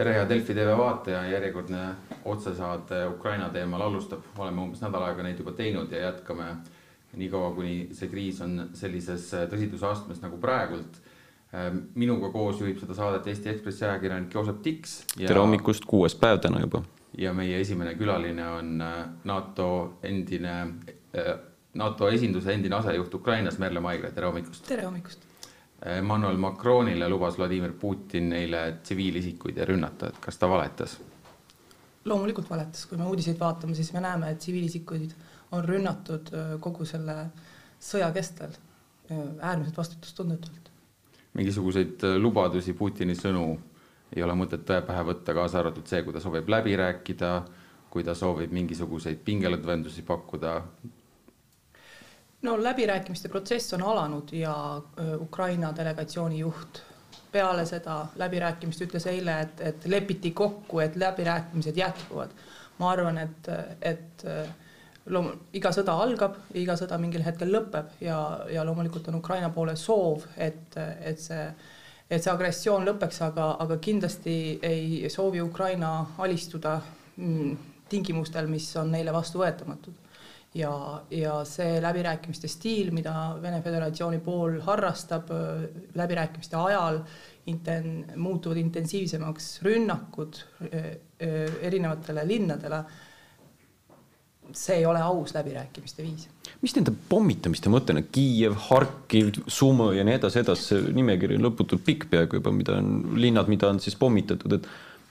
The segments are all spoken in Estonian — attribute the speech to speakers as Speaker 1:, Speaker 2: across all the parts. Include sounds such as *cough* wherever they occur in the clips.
Speaker 1: tere, hea Delfi tv vaataja, järjekordne otsesaade Ukraina teemal alustab, oleme umbes nädal aega neid juba teinud ja jätkame niikaua, kuni see kriis on sellises tõsidusastmes nagu praegult. minuga koos juhib seda saadet Eesti Ekspressi ajakirjanik Joosep Tiks.
Speaker 2: tere hommikust, kuues päev täna juba.
Speaker 1: ja meie esimene külaline on NATO endine, NATO esinduse endine asejuht Ukrainas, Merle Maigre, tere hommikust.
Speaker 3: tere hommikust
Speaker 1: Emmanuel Macronile lubas Vladimir Putin eile tsiviilisikuid ei rünnata, et kas ta valetas?
Speaker 3: loomulikult valetas, kui me uudiseid vaatame, siis me näeme, et tsiviilisikuid on rünnatud kogu selle sõja kestel äärmiselt vastutustundetult.
Speaker 1: mingisuguseid lubadusi, Putini sõnu ei ole mõtet tõe pähe võtta, kaasa arvatud see, kui ta soovib läbi rääkida, kui ta soovib mingisuguseid pingelõdvendusi pakkuda,
Speaker 3: no läbirääkimiste protsess on alanud ja Ukraina delegatsiooni juht peale seda läbirääkimist ütles eile, et, et lepiti kokku, et läbirääkimised jätkuvad. ma arvan, et, et loom-, iga sõda algab iga sõda mingil hetkel lõpeb ja, ja loomulikult on Ukraina poole soov, et, et see, et see agressioon lõpeks, aga, aga kindlasti ei soovi Ukraina alistuda mm, tingimustel, mis on neile vastuvõetamatud ja, ja see läbirääkimiste stiil, mida Vene Föderatsiooni pool harrastab läbirääkimiste ajal, inten-, muutuvad intensiivsemaks rünnakud erinevatele linnadele, see ei ole aus läbirääkimiste viis.
Speaker 2: mis nende pommitamiste mõte on, Kiiev, Harkiv, Sumo ja nii edasi, edasi, see nimekiri on lõputult pikk peaaegu juba, mida on linnad, mida on siis pommitatud, et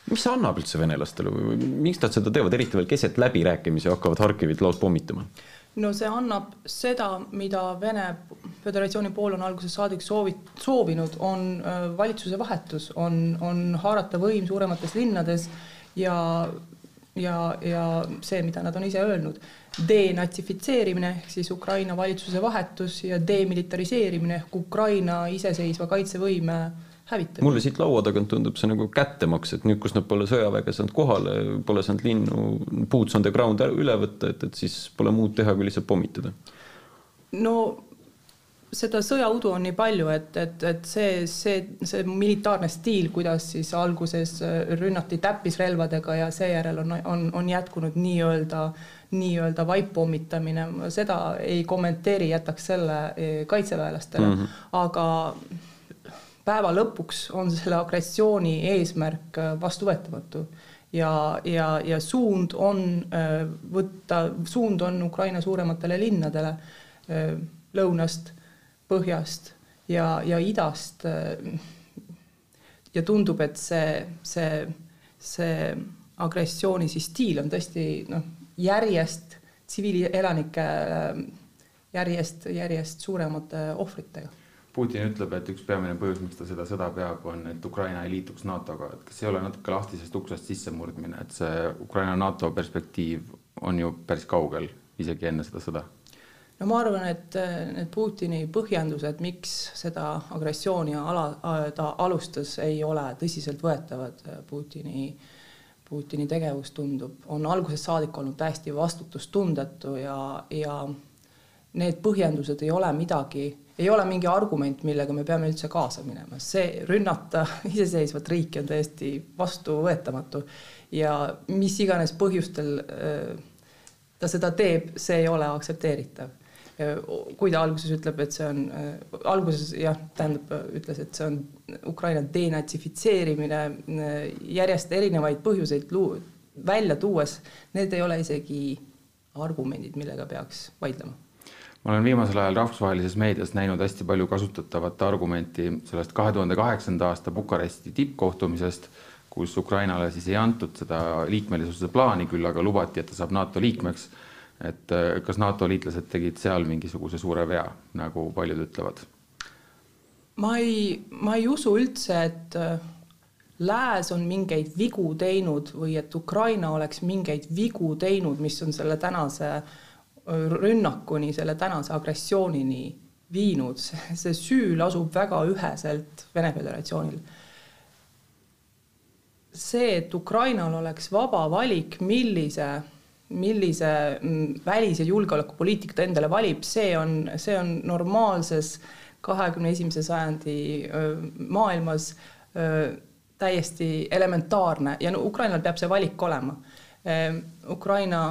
Speaker 2: mis see annab üldse venelastele või miks nad seda teevad, eriti veel keset läbirääkimisi hakkavad Harkivit laos pommitama?
Speaker 3: no see annab seda, mida Vene Föderatsiooni pool on algusest saadik soovi, soovinud, on valitsuse vahetus, on, on haarata võim suuremates linnades ja ja, ja see, mida nad on ise öelnud, denatsifitseerimine ehk siis Ukraina valitsuse vahetus ja demilitariseerimine ehk Ukraina iseseisva kaitsevõime äh, hävitamine.
Speaker 2: mulle siit laua tagant tundub see nagu kättemaks, et nüüd, kus nad pole sõjaväge saanud kohale, pole saanud linnu boots on the ground üle võtta, et, et siis pole muud teha, kui lihtsalt pommitada.
Speaker 3: no seda sõjaudu on nii palju, et, et, et see, see, see militaarne stiil, kuidas siis alguses rünnati täppisrelvadega ja seejärel on, on, on jätkunud nii-öelda, nii-öelda vaippommitamine, seda ei kommenteeri, jätaks selle eh, kaitseväelastele mm, -hmm. aga päeva lõpuks on selle agressiooni eesmärk äh, vastuvõetamatu ja, ja, ja suund on äh, võtta, suund on Ukraina suurematele linnadele äh, lõunast, põhjast ja, ja idast. ja tundub, et see, see, see agressiooni siis stiil on tõesti noh, järjest tsiviilelanike järjest, järjest suuremate ohvritega
Speaker 1: Putin ütleb, et üks peamine põhjus, miks ta seda sõda peab, on, et Ukraina ei liituks NATO-ga, et kas ei ole natuke lahtisest uksest sissemurdmine, et see Ukraina NATO perspektiiv on ju päris kaugel, isegi enne seda sõda?
Speaker 3: no ma arvan, et need Putini põhjendused, miks seda agressiooni ala, ta alustas, ei ole tõsiseltvõetavad. Putini, Putini tegevus tundub, on algusest saadik olnud täiesti vastutustundetu ja, ja need põhjendused ei ole midagi ei ole mingi argument, millega me peame üldse kaasa minema, see rünnata *laughs* iseseisvat riiki on täiesti vastuvõetamatu. Ja mis iganes põhjustel äh, ta seda teeb, see ei ole aktsepteeritav. kui ta alguses ütleb, et see on, äh, alguses jah, tähendab, ütles, et see on Ukraina denatsifitseerimine, äh, järjest erinevaid põhjuseid välja tuues, need ei ole isegi argumendid, millega peaks vaidlema
Speaker 1: ma olen viimasel ajal rahvusvahelises meedias näinud hästi palju kasutatavat argumenti sellest kahe tuhande kaheksanda aasta Bukaresti tippkohtumisest, kus Ukrainale siis ei antud seda liikmelisuse plaani, küll aga lubati, et ta saab NATO liikmeks. et äh, kas NATO liitlased tegid seal mingisuguse suure vea, nagu paljud ütlevad?
Speaker 3: ma ei, ma ei usu üldse, et äh, lääs on mingeid vigu teinud või et Ukraina oleks mingeid vigu teinud, mis on selle tänase äh, rünnakuni, selle tänase agressioonini viinud, see süü lasub väga üheselt Vene Föderatsioonil. see, et Ukrainal oleks vaba valik, millise, millise mm, välis- ja julgeolekupoliitika ta endale valib, see on, see on normaalses kahekümne esimese sajandi maailmas täiesti elementaarne ja no Ukrainal peab see valik olema. Ukraina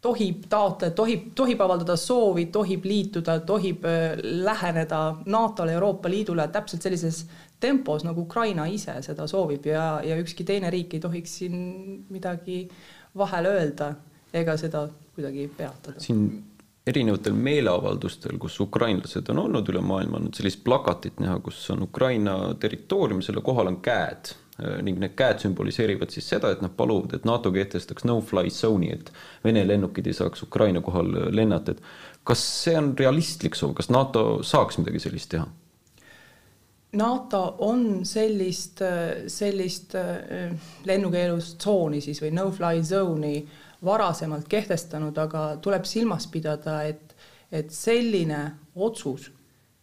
Speaker 3: tohib taotleda, tohib, tohib avaldada soovi, tohib liituda, tohib läheneda NATO-le, Euroopa Liidule täpselt sellises tempos, nagu Ukraina ise seda soovib ja, ja ükski teine riik ei tohiks siin midagi vahele öelda ega seda kuidagi peatada.
Speaker 2: siin erinevatel meeleavaldustel, kus ukrainlased on olnud üle maailma, on sellist plakatit näha, kus on Ukraina territoorium, selle kohal on käed ning need käed sümboliseerivad siis seda, et nad paluvad, et NATO kehtestaks no-fly zone'i, et Vene lennukid ei saaks Ukraina kohal äh, lennata, et kas see on realistlik soov, kas NATO saaks midagi sellist teha?
Speaker 3: NATO on sellist, äh, sellist lennukeelustsooni siis või no-fly zone'i varasemalt kehtestanud, aga tuleb silmas pidada, et, et selline otsus,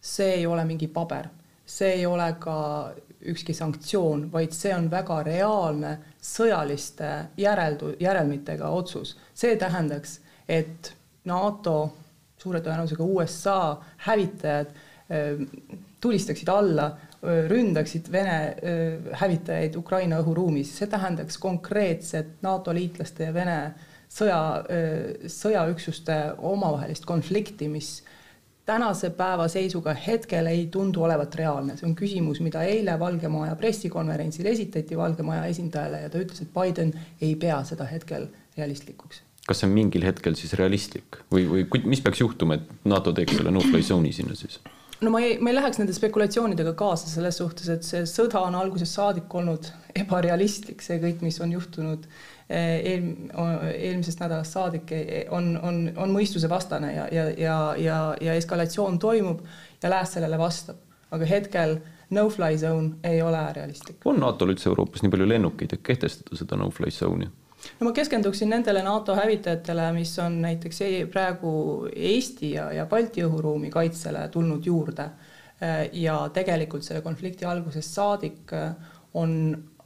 Speaker 3: see ei ole mingi paber, see ei ole ka ükski sanktsioon, vaid see on väga reaalne sõjaliste järeldu-, järelmitega otsus. see tähendaks, et NATO, suure tõenäosusega USA hävitajad tulistaksid alla, ründaksid Vene hävitajaid Ukraina õhuruumis, see tähendaks konkreetset NATO liitlaste ja Vene sõja, sõjaüksuste omavahelist konflikti, mis tänase päeva seisuga hetkel ei tundu olevat reaalne, see on küsimus, mida eile Valge Maja pressikonverentsil esitati Valge Maja esindajale ja ta ütles, et Biden ei pea seda hetkel realistlikuks.
Speaker 2: kas see on mingil hetkel siis realistlik või, või mis peaks juhtuma, et NATO teeks selle no-fly zone'i sinna siis?
Speaker 3: No ma ei, ma ei läheks nende spekulatsioonidega kaasa selles suhtes, et see sõda on algusest saadik olnud ebarealistlik, see kõik, mis on juhtunud Eh, eel-, eelmisest nädalast saadik eh, on, on, on mõistusevastane ja, ja, ja, ja, ja eskalatsioon toimub ja lääs sellele vastab. aga hetkel no-fly zone ei ole realistlik.
Speaker 2: on NATO-l üldse Euroopas nii palju lennukeid, et kehtestada seda no-fly zone'i?
Speaker 3: No ma keskenduksin nendele NATO hävitajatele, mis on näiteks e-, praegu Eesti ja, ja Balti õhuruumi kaitsele tulnud juurde. Eh, ja tegelikult selle konflikti algusest saadik on,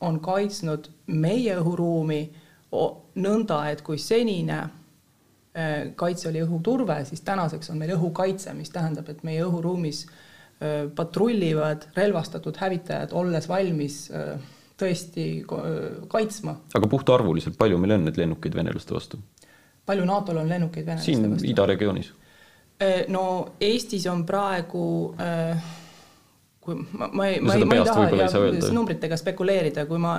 Speaker 3: on kaitsnud meie õhuruumi nõnda, et kui senine äh, kaitse oli õhuturve, siis tänaseks on meil õhukaitse, mis tähendab, et meie õhuruumis äh, patrullivad relvastatud hävitajad, olles valmis äh, tõesti kaitsma.
Speaker 2: aga puhtarvuliselt, palju meil on neid lennukeid venelaste vastu?
Speaker 3: palju NATO-l on lennukeid venelaste
Speaker 2: siin vastu? siin idaregioonis?
Speaker 3: no Eestis on praegu äh, kui ma, ma ei, ma ei, ma ei taha ja, numbritega spekuleerida, kui ma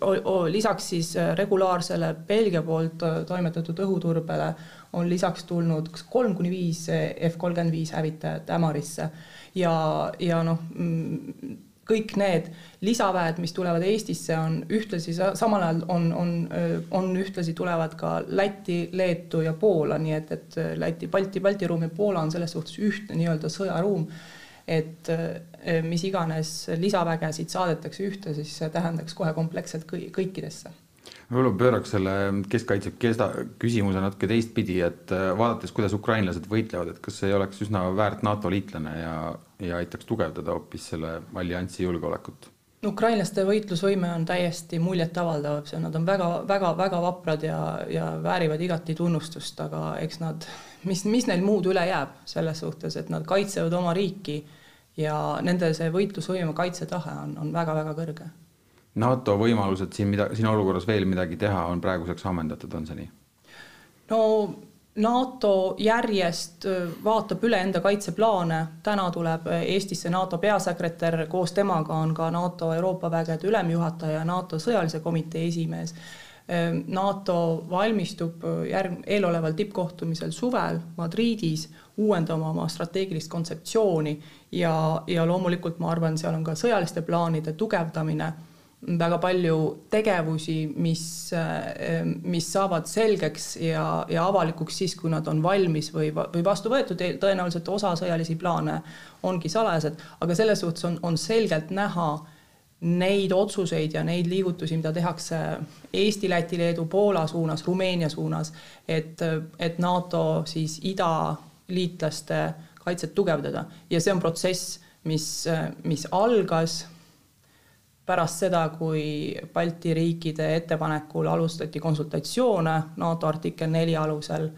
Speaker 3: o, o, lisaks siis äh, regulaarsele Belgia poolt äh, toimetatud õhuturbele on lisaks tulnud kolm kuni viis F kolmkümmend viis hävitajat Ämarisse ja, ja noh, mm, kõik need lisaväed, mis tulevad Eestisse, on ühtlasi samal ajal on, on, on ühtlasi tulevad ka Lätti, Leetu ja Poola, nii et, et Läti, Balti, Balti ruum ja Poola on selles suhtes ühtne nii-öelda sõjaruum. Et eh, mis iganes lisavägesid saadetakse ühte, siis see tähendaks kohe kompleksselt kõi-, kõikidesse.
Speaker 1: Võib-olla pööraks selle keskkaitse kesta küsimuse natuke teistpidi, et eh, vaadates, kuidas ukrainlased võitlevad, et kas ei oleks üsna väärt NATO liitlane ja, ja aitaks tugevdada hoopis selle alliansi julgeolekut?
Speaker 3: ukrainlaste võitlusvõime on täiesti muljetavaldav, see, nad on väga-väga-väga vaprad ja, ja väärivad igati tunnustust, aga eks nad, mis, mis neil muud üle jääb selles suhtes, et nad kaitsevad oma riiki ja nende see võitlusvõime kaitsetahe on, on väga-väga kõrge.
Speaker 1: NATO võimalused siin mida, siin olukorras veel midagi teha, on praeguseks ammendatud, on see nii?
Speaker 3: no NATO järjest vaatab üle enda kaitseplaane, täna tuleb Eestisse NATO peasekretär, koos temaga on ka NATO Euroopa vägede ülemjuhataja ja NATO sõjalise komitee esimees. NATO valmistub järg-, eeloleval tippkohtumisel suvel Madridis uuendama oma strateegilist kontseptsiooni ja, ja loomulikult ma arvan, seal on ka sõjaliste plaanide tugevdamine väga palju tegevusi, mis, mis saavad selgeks ja, ja avalikuks siis, kui nad on valmis või, või vastu võetud, tõenäoliselt osa sõjalisi plaane ongi salajased, aga selles suhtes on, on selgelt näha neid otsuseid ja neid liigutusi, mida tehakse Eesti, Läti, Leedu, Poola suunas, Rumeenia suunas, et, et NATO siis idaliitlaste kaitset tugevdada. Ja see on protsess, mis, mis algas pärast seda, kui Balti riikide ettepanekul alustati konsultatsioone NATO artikkel neli alusel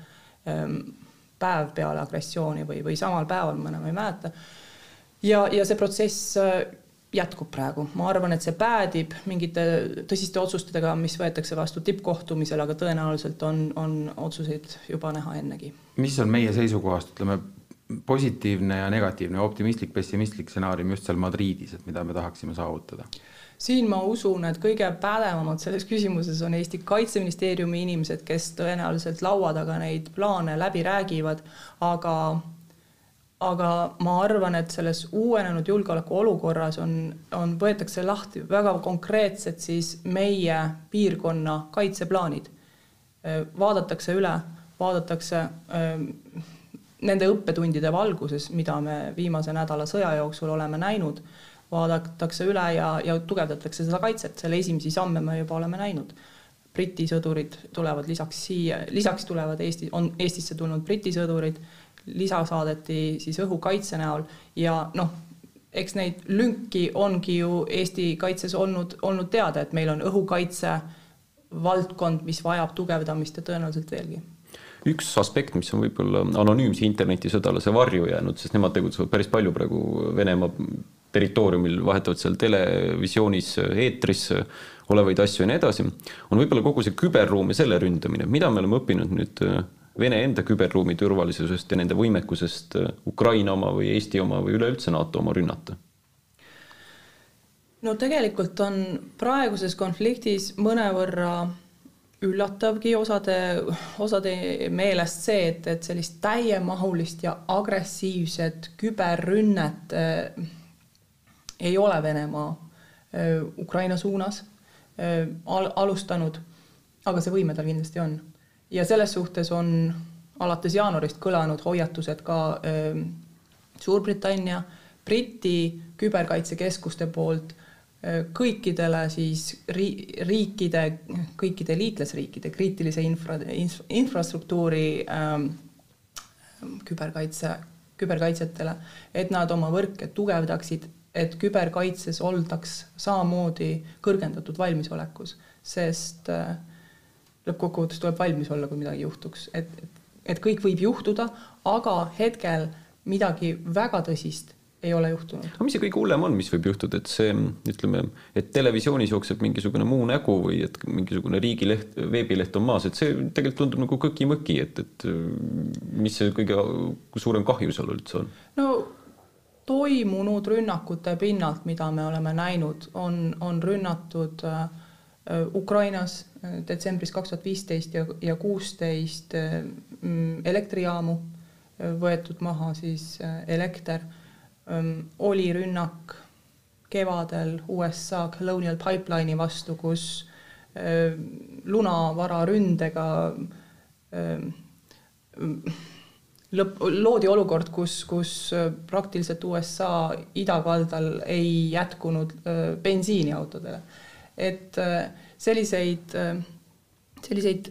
Speaker 3: ehm, päev peale agressiooni või, või samal päeval, ma enam ei mäleta. ja, ja see protsess äh, jätkub praegu, ma arvan, et see päädib mingite tõsiste otsustega, mis võetakse vastu tippkohtumisel, aga tõenäoliselt on, on otsuseid juba näha ennegi.
Speaker 1: mis on meie seisukohast, ütleme, positiivne ja negatiivne, optimistlik, pessimistlik stsenaarium just seal Madridis, et mida me tahaksime saavutada?
Speaker 3: Siin ma usun, et kõige pädevamad selles küsimuses on Eesti Kaitseministeeriumi inimesed, kes tõenäoliselt laua taga neid plaane läbi räägivad, aga aga ma arvan, et selles uuenenud julgeolekuolukorras on, on, võetakse lahti väga konkreetsed siis meie piirkonna kaitseplaanid. vaadatakse üle, vaadatakse nende õppetundide valguses, mida me viimase nädala sõja jooksul oleme näinud vaadatakse üle ja, ja tugevdatakse seda kaitset, selle esimesi samme me juba oleme näinud. Briti sõdurid tulevad lisaks siia, lisaks tulevad Eesti, on Eestisse tulnud Briti sõdurid, lisa saadeti siis õhukaitse näol ja noh, eks neid lünki ongi ju Eesti kaitses olnud, olnud teada, et meil on õhukaitse valdkond, mis vajab tugevdamist ja tõenäoliselt veelgi
Speaker 2: üks aspekt, mis on võib-olla anonüümse internetisõdalase varju jäänud, sest nemad tegutsevad päris palju praegu Venemaa territooriumil, vahetavad seal televisioonis, eetris olevaid asju ja nii edasi, on võib-olla kogu see küberruum ja selle ründamine, mida me oleme õppinud nüüd äh, Vene enda küberruumi turvalisusest ja nende võimekusest äh, Ukraina oma või Eesti oma või üleüldse NATO oma rünnata?
Speaker 3: no tegelikult on praeguses konfliktis mõnevõrra üllatavgi osade, osade meelest see, et, et sellist täiemahulist ja agressiivset küberrünnet äh, ei ole Venemaa äh, Ukraina suunas äh, al alustanud, aga see võime tal kindlasti on. ja selles suhtes on alates jaanuarist kõlanud hoiatused ka äh, Suurbritannia, Briti küberkaitsekeskuste poolt kõikidele siis ri-, riikide, kõikide liitlasriikide kriitilise infra, infrastruktuuri ähm, küberkaitse, küberkaitsjatele, et nad oma võrke tugevdaksid et küberkaitses oldaks samamoodi kõrgendatud valmisolekus, sest äh, lõppkokkuvõttes tuleb valmis olla, kui midagi juhtuks, et, et, et kõik võib juhtuda, aga hetkel midagi väga tõsist ei ole juhtunud.
Speaker 2: aga mis see kõige hullem on, mis võib juhtuda, et see ütleme, et televisioonis jookseb mingisugune muu nägu või et mingisugune riigileht, veebileht on maas, et see tegelikult tundub nagu kõki-mõki, et, et mis see kõige suurem kahju seal üldse on?
Speaker 3: no toimunud rünnakute pinnalt, mida me oleme näinud, on, on rünnatud äh, Ukrainas äh, detsembris kaks tuhat viisteist ja, ja kuusteist äh, mm, elektrijaamu, võetud maha siis elekter, oli rünnak kevadel USA Colonial Pipeline'i vastu, kus lunavararündega lõpp, loodi olukord, kus, kus äh, praktiliselt USA idakaldal ei jätkunud äh, bensiini autodele. et äh, selliseid, selliseid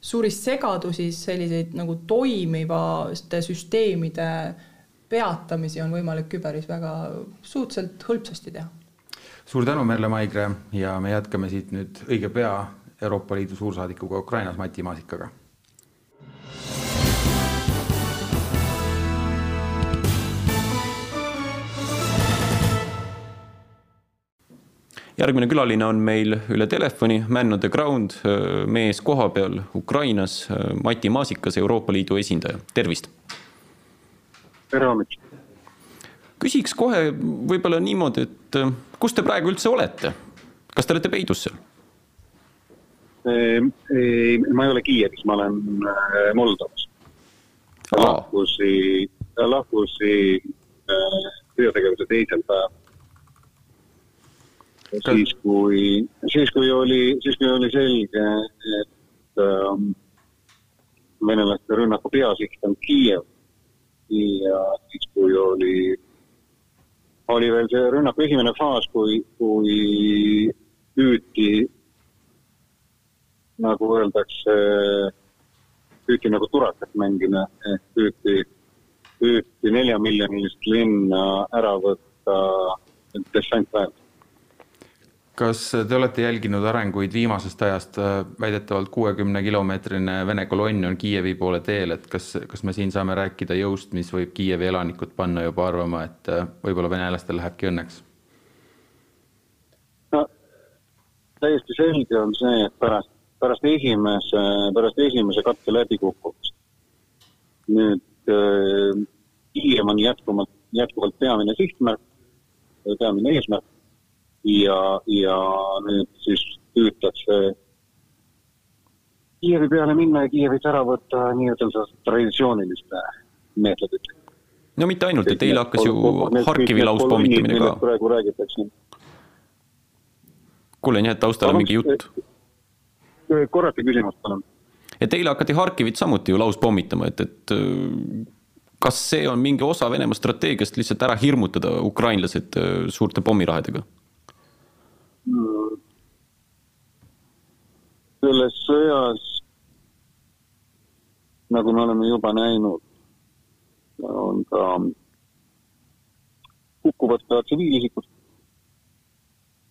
Speaker 3: suuri segadusi, selliseid nagu toimivate süsteemide peatamisi on võimalik küberis väga suhteliselt hõlpsasti teha.
Speaker 1: suur tänu, Merle Maigre ja me jätkame siit nüüd õige pea Euroopa Liidu suursaadikuga Ukrainas, Mati Maasikaga
Speaker 2: järgmine külaline on meil üle telefoni, Man on the ground, mees kohapeal Ukrainas, Mati Maasikas, Euroopa Liidu esindaja, tervist.
Speaker 4: Tere hommikust.
Speaker 2: küsiks kohe võib-olla niimoodi, et kus te praegu üldse olete, kas te olete peidus seal?
Speaker 4: ei, ma ei ole Kiievis, ma olen äh, Moldovas. lahkusin, lahkusin sõjategevuse äh, teisel päeval siis kui, siis kui oli, siis kui oli selge, et ähm, venelaste rünnaku peasiht on Kiiev ja siis, kui oli, oli veel see rünnaku esimene faas, kui, kui püüti, nagu öeldakse, püüti nagu turakat mängida, ehk püüti, püüti neljamiljonilist linna ära võtta dessantväelt
Speaker 1: kas te olete jälginud arenguid viimasest ajast, väidetavalt kuuekümne kilomeetrine Vene kolonn on Kiievi poole teel, et kas, kas me siin saame rääkida jõust, mis võib Kiievi elanikud panna juba arvama, et võib-olla venelastel lähebki õnneks?
Speaker 4: täiesti selge on see, et pärast, pärast esimese, pärast esimese katse läbikukkumist. Nüüd äh, Kiiev on jätkuvalt, jätkuvalt peamine sihtmärk, peamine eesmärk ja, ja nüüd siis püütakse Kiievi peale minna ja Kiievit ära võtta nii-ütelda traditsiooniliste meetoditega.
Speaker 2: no mitte ainult, et eile hakkas ju Harkivi lauspommitamine ka.
Speaker 4: praegu räägitakse.
Speaker 2: kuulen jah, et taustal on mingi jutt.
Speaker 4: korrake küsimust, palun.
Speaker 2: et eile hakati Harkivit samuti ju lauspommitama, et, et kas see on mingi osa Venemaa strateegiast lihtsalt ära hirmutada ukrainlased suurte pommirahadega
Speaker 4: mm.? Selles sõjas, nagu me oleme juba näinud, on ka hukkuvad ka tsiviilisikud.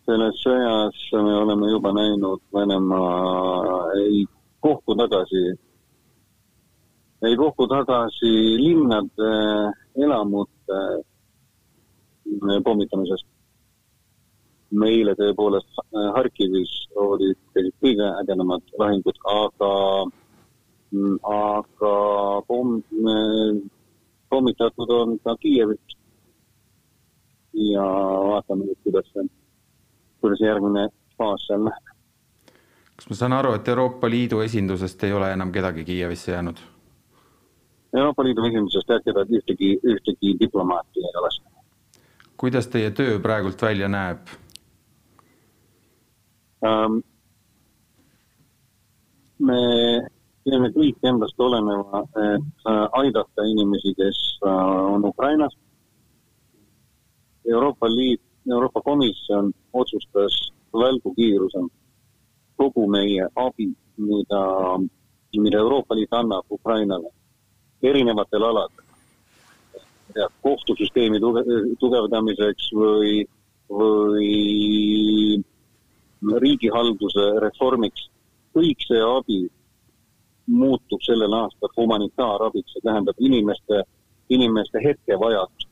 Speaker 4: selles sõjas me oleme juba näinud, Venemaa ei kohku tagasi, ei kohku tagasi linnade, elamute pommitamisest meile tõepoolest äh, Harkivis olid kõige ägedamad lahingud, aga, mm, aga pomm, äh, pommitatud on ka Kiievit. ja vaatame nüüd, kuidas see, kuidas järgmine faas seal läheb.
Speaker 1: kas ma saan aru, et Euroopa Liidu esindusest ei ole enam kedagi Kiievisse jäänud?
Speaker 4: Euroopa Liidu esindusest jah, kedagi, ühtegi, ühtegi diplomaati ei ole.
Speaker 1: kuidas teie töö praegult välja näeb?
Speaker 4: Ähm, me teeme kõik endast oleneva, et äh, aidata inimesi, kes äh, on Ukrainas. Euroopa Liit, Euroopa Komisjon otsustas välgukiirusel kogu meie abi, mida, mida Euroopa Liit annab Ukrainale erinevatel aladel. kohtusüsteemi tuge, tugevdamiseks või, või riigihalduse reformiks, kõik see abi muutub sellel aastal humanitaarabiks, see tähendab inimeste, inimeste hetkevajadust.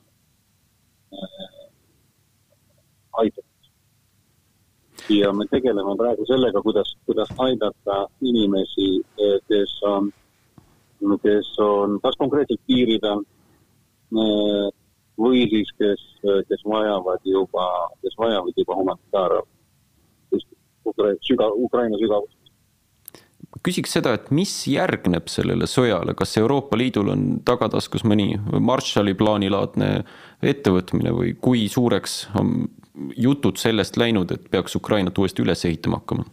Speaker 4: Äh, aitamist. ja me tegeleme praegu sellega, kuidas, kuidas aidata inimesi, kes on, kes on kas konkreetselt piiri peal äh, või siis, kes, kes vajavad juba, kes vajavad juba humanitaarabi sügav, Ukraina sügavust.
Speaker 2: küsiks seda, et mis järgneb sellele sõjale, kas Euroopa Liidul on tagataskus mõni Marshalli plaanilaadne ettevõtmine või kui suureks on jutud sellest läinud, et peaks Ukrainat uuesti üles ehitama hakkama?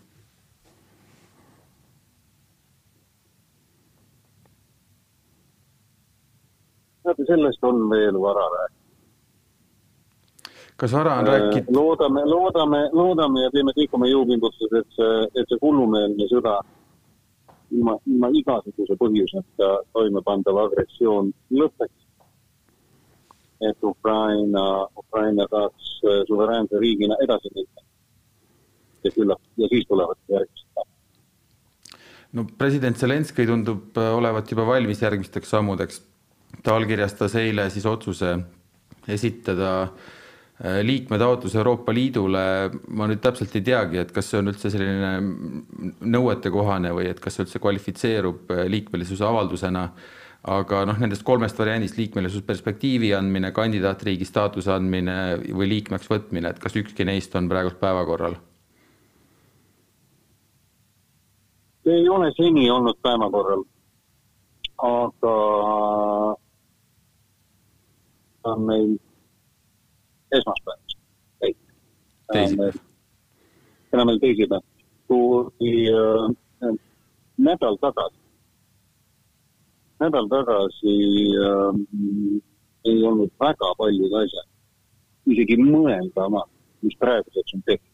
Speaker 4: teate, sellest on veel vara rääkida
Speaker 1: kas vara on rääkinud?
Speaker 4: Äh, loodame, loodame, loodame ja teeme kõik oma jõupingutused, et see, et see hullumeelne sõda ilma, ilma igasuguse põhjuseta toimepandav agressioon lõpeks. et Ukraina, Ukraina saaks äh, suveräänse riigina edasi minna. ja küllap, ja siis tulevad järgmised
Speaker 1: no president Zelenskõi tundub äh, olevat juba valmis järgmisteks sammudeks. ta allkirjastas eile siis otsuse esitada Äh, liikmetaotlus Euroopa Liidule, ma nüüd täpselt ei teagi, et kas see on üldse selline nõuetekohane või et kas see üldse kvalifitseerub äh, liikmelisuse avaldusena. aga noh, nendest kolmest variandist liikmelisuusperspektiivi andmine, kandidaatriigi staatuse andmine või liikmeks võtmine, et kas ükski neist on praegult päevakorral?
Speaker 4: ei ole seni olnud päevakorral, aga on meil esmaspäevast kõik. täna meil teisipäev, kui äh, nädal tagasi, nädal tagasi äh, ei olnud väga paljud asjad isegi mõeldama, mis praeguseks on tehtud.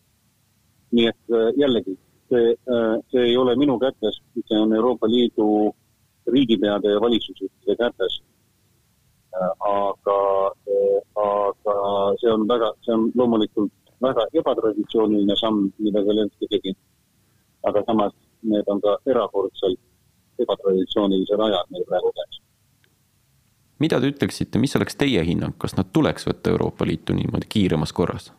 Speaker 4: nii et äh, jällegi, see äh,, see ei ole minu kätes, see on Euroopa Liidu riigipeade ja valitsusjuhtide kätes äh,. Aga äh, aga see on väga, see on loomulikult väga ebatraditsiooniline samm, mida Zelenskõi tegi. aga samas need on ka erakordselt ebatraditsioonilised ajad meil praegu käes.
Speaker 2: mida te ütleksite, mis oleks teie hinnang, kas nad tuleks võtta Euroopa Liitu niimoodi kiiremas korras?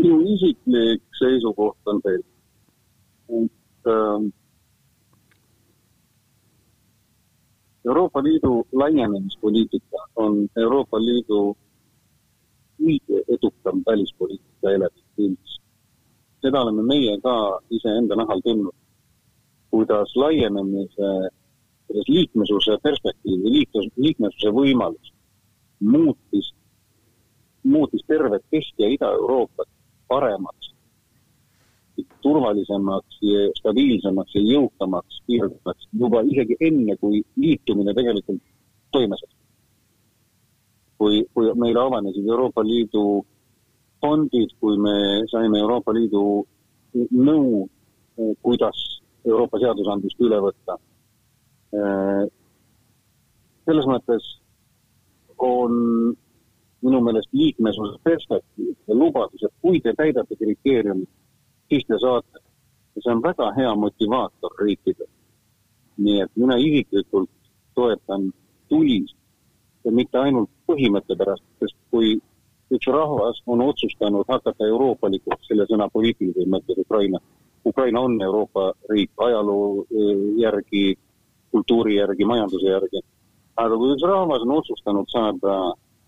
Speaker 4: minu isiklik seisukoht on see, et äh, Euroopa Liidu laienemispoliitika on Euroopa Liidu kõige edukam välispoliitika element üldse. seda oleme meie ka iseenda nahal tundnud, kuidas laienemise, kuidas liikmesuse perspektiiv või liiklus, liikmesuse võimalus muutis, muutis tervet Kesk- ja Ida-Euroopat paremaks, turvalisemaks, stabiilsemaks ja jõukamaks piirkonnaks juba isegi enne, kui liitumine tegelikult toime sai. kui, kui meile avanesid Euroopa Liidu fondid, kui me saime Euroopa Liidu nõu, kuidas Euroopa seadusandlust üle võtta. selles mõttes on minu meelest liikmesuse perspektiiv ja lubadus, et kui te täidate kriteeriumid, siis te saate. ja see on väga hea motivaator riikidele. nii et mina isiklikult toetan tulist ja mitte ainult põhimõtte pärast, sest kui üks rahvas on otsustanud hakata euroopalikuks selle sõna poliitilises mõttes Ukraina, Ukraina on Euroopa riik ajaloo järgi, kultuuri järgi, majanduse järgi, aga kui üks rahvas on otsustanud saada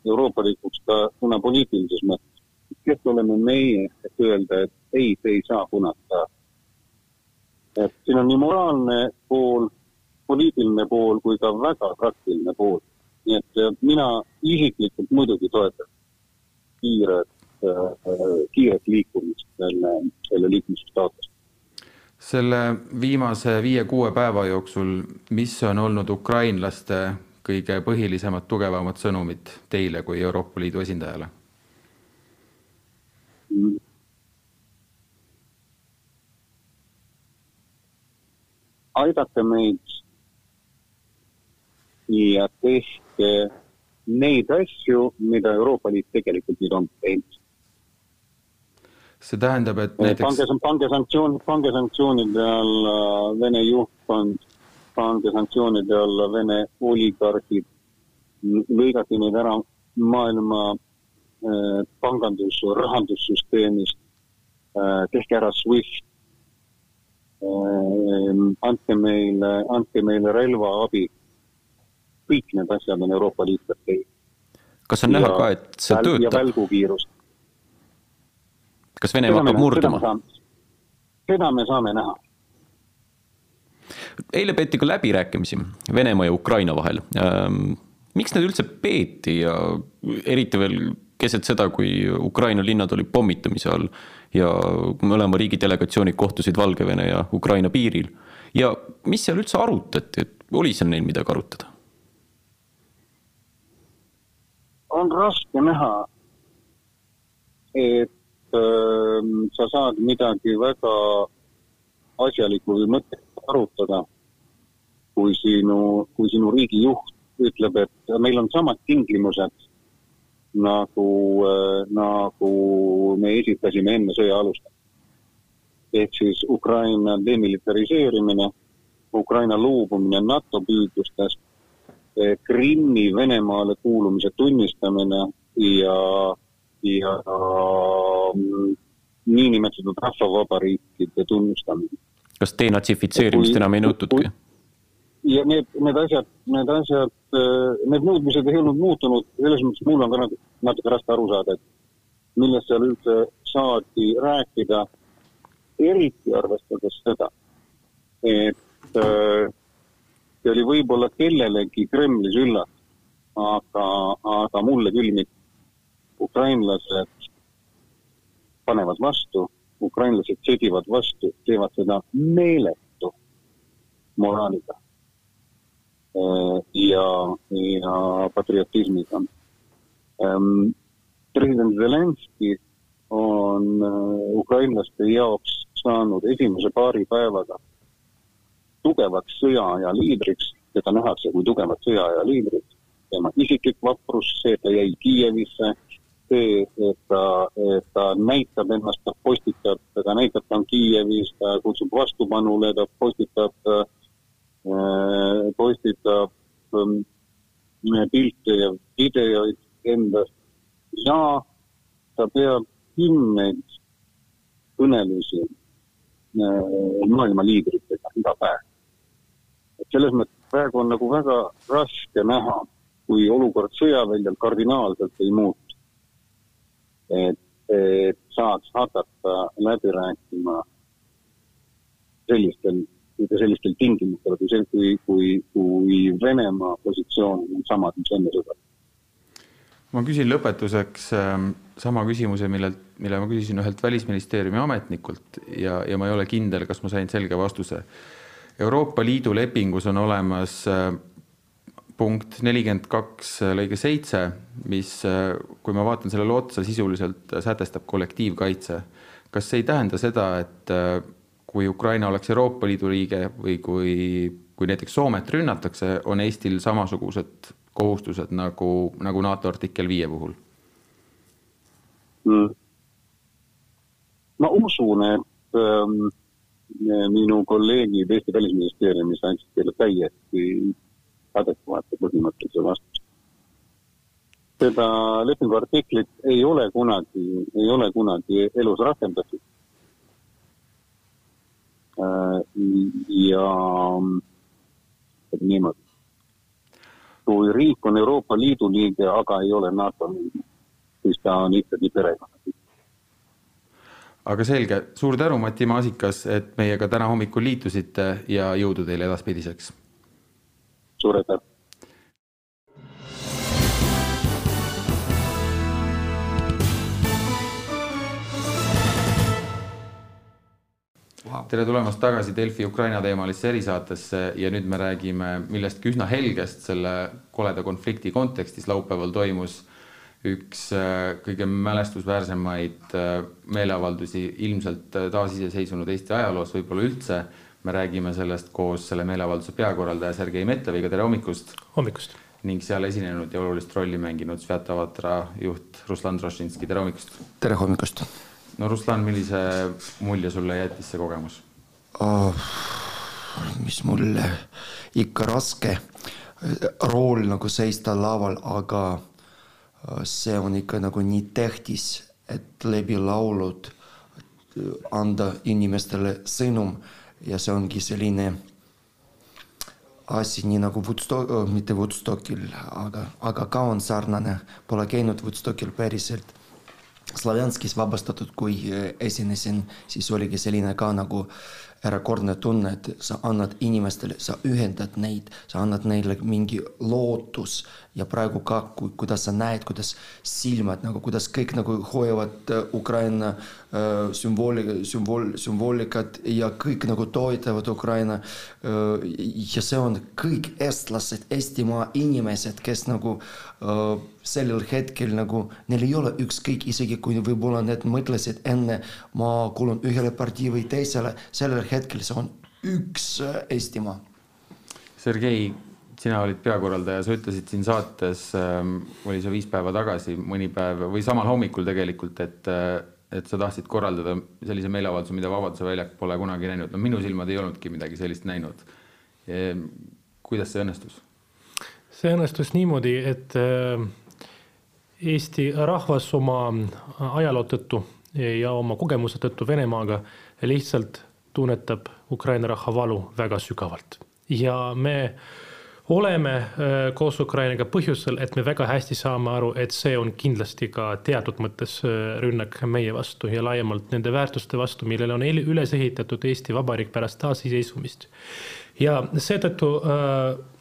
Speaker 4: euroopalikuks ka kuna poliitilises mõttes. Kes oleme meie, et öelda, et ei, te ei saa saada. et siin on nii moraalne pool, poliitiline pool kui ka väga praktiline pool. nii et mina isiklikult muidugi toetan kiiret, kiiret liikumist selle, selle liikmesstaatuse
Speaker 1: selle viimase viie-kuue päeva jooksul, mis on olnud ukrainlaste kõige põhilisemad, tugevamad sõnumid teile kui Euroopa Liidu esindajale?
Speaker 4: Aidake meid ja tehke neid asju, mida Euroopa Liit tegelikult nüüd on teinud.
Speaker 1: see tähendab, et näiteks
Speaker 4: pange, pange sanktsioon, pange sanktsioonide alla Vene juhtkond pange sanktsioonide alla Vene oligarhid, lõigati neid ära maailma äh, pangandus, rahandussüsteemist äh,, tehke ära SWIFT äh,, andke meile, andke meile relvaabi. kõik need asjad on Euroopa Liit teinud.
Speaker 2: kas on näha ka, et see töötab?
Speaker 4: ja välgukiirust.
Speaker 2: kas Venemaa hakkab murduma?
Speaker 4: seda me saame näha
Speaker 2: eile peeti ka läbirääkimisi Venemaa ja Ukraina vahel. miks need üldse peeti ja eriti veel keset seda, kui Ukraina linnad olid pommitamise all ja mõlema riigi delegatsioonid kohtusid Valgevene ja Ukraina piiril. ja mis seal üldse arutati, et oli seal neil midagi arutada?
Speaker 4: on raske näha, et äh, sa saad midagi väga asjalikku või mõttekut arutada, kui sinu, kui sinu riigi juht ütleb, et meil on samad tingimused nagu äh,, nagu me esitasime enne sõja alustamist. ehk siis Ukraina demilitariseerimine, Ukraina loobumine NATO püüdlustest, Krimmi Venemaale kuulumise tunnistamine ja, ja mm, niinimetatud rahvavabariikide tunnustamine.
Speaker 2: kas denatsifitseerimist enam ei nõutudki?
Speaker 4: Ja need, need asjad, need asjad, need nõudmised ei olnud muutunud, selles mõttes mul on ka natuke, natuke raske aru saada, et millest seal üldse saadi rääkida, eriti arvestades seda, et see oli võib-olla kellelegi Kremlis üllatus, aga, aga mulle küll mitte. ukrainlased panevad vastu, ukrainlased sõdivad vastu, teevad seda meeletu moraaliga ja, ja patriotismiga. president Zelenskõi on ukrainlaste jaoks saanud esimese paari päevaga tugevaks sõjaaja liidriks, teda nähakse kui tugevat sõjaaja liidrit, tema isiklik vaprus, see, et ta jäi Kiievisse, see, et ta, et ta näitab ennast, ta postitab, ta näitab, ta on Kiievis, ta kutsub vastupanule, ta postitab, postitab pilte ja videoid endast ja ta peab kümneid kõnelusi äh, maailma liidritega iga päev. et selles mõttes praegu on nagu väga raske näha, kui olukord sõjaväljal kardinaalselt ei muutu. et, et saaks hakata läbi rääkima sellistel, mitte sellistel tingimustel, kui see, kui, kui, kui Venemaa positsioon on samad, mis enne sõda.
Speaker 1: ma küsin lõpetuseks ähm, sama küsimuse, millelt, mille ma küsisin ühelt välisministeeriumi ametnikult ja, ja ma ei ole kindel, kas ma sain selge vastuse. Euroopa Liidu lepingus on olemas äh, punkt nelikümmend kaks äh, lõige seitse, mis, äh, kui ma vaatan sellele otsa, sisuliselt sätestab kollektiivkaitse. kas see ei tähenda seda, et kui Ukraina oleks Euroopa Liidu liige või kui, kui näiteks Soomet rünnatakse, on Eestil samasugused kohustused nagu, nagu NATO artikkel viie puhul
Speaker 4: mm.? ma usun, et ähm, minu kolleegid Eesti Välisministeeriumis andsid teile täiesti adekvaatse põhimõttelise vastuse. seda lepingu artiklit ei ole kunagi, ei ole kunagi elus rakendatud ja niimoodi. kui riik on Euroopa Liidu liige, aga ei ole NATO liige, siis ta on ikkagi perekonna
Speaker 1: aga selge, suur tänu, Mati Maasikas, et meiega täna hommikul liitusite ja jõudu teile edaspidiseks.
Speaker 4: suur aitäh.
Speaker 1: Tere tulemast tagasi Delfi Ukraina teemalisse erisaatesse ja nüüd me räägime millestki üsna helgest selle koleda konflikti kontekstis. laupäeval toimus üks äh, kõige mälestusväärsemaid äh, meeleavaldusi ilmselt äh, taasiseseisvunud Eesti ajaloos, võib-olla üldse. me räägime sellest koos selle meeleavalduse peakorraldaja Sergei Metleviga, tere hommikust.
Speaker 5: hommikust.
Speaker 1: ning seal esinenud ja olulist rolli mänginud Sviatavatra juht Ruslan Drošinski, tere hommikust.
Speaker 6: tere hommikust
Speaker 1: no Ruslan, millise mulje sulle jättis see kogemus?
Speaker 6: Oh,? mis mulle? Ikka raske rool nagu seista laval, aga äh, see on ikka nagu nii tähtis, et läbi laulud anda inimestele sõnum ja see ongi selline asi, nii nagu Woodstock, äh, mitte Woodstockil, aga, aga ka on sarnane, pole käinud Woodstockil päriselt Slovjanskis vabastatud, kui eh, esinesin, siis oligi selline ka nagu erakordne tunne, et sa annad inimestele, sa ühendad neid, sa annad neile mingi lootus ja praegu ka, kui, kuidas sa näed, kuidas silmad nagu, kuidas kõik nagu hoiavad äh, Ukraina äh, sümbooli, sümbool, sümboolikat ja kõik nagu toetavad Ukraina äh,. ja see on kõik eestlased, Eestimaa inimesed, kes nagu sellel hetkel nagu, neil ei ole ükskõik, isegi kui võib-olla need mõtlesid enne, ma kuulun ühele partii või teisele, sellel hetkel see on üks Eestimaa.
Speaker 1: Sergei, sina olid peakorraldaja, sa ütlesid siin saates ähm,, oli see viis päeva tagasi, mõni päev või samal hommikul tegelikult, et, et sa tahtsid korraldada sellise meeleavalduse, mida Vabaduse väljak pole kunagi näinud. no minu silmad ei olnudki midagi sellist näinud. kuidas see õnnestus?
Speaker 5: see õnnestus niimoodi, et äh, Eesti rahvas oma ajaloo tõttu ja oma kogemuse tõttu Venemaaga lihtsalt tunnetab Ukraina rahva valu väga sügavalt ja me oleme äh, koos Ukrainaga põhjusel, et me väga hästi saame aru, et see on kindlasti ka teatud mõttes äh, rünnak meie vastu ja laiemalt nende väärtuste vastu, millele on üles ehitatud Eesti Vabariik pärast taasiseseisvumist ja seetõttu äh,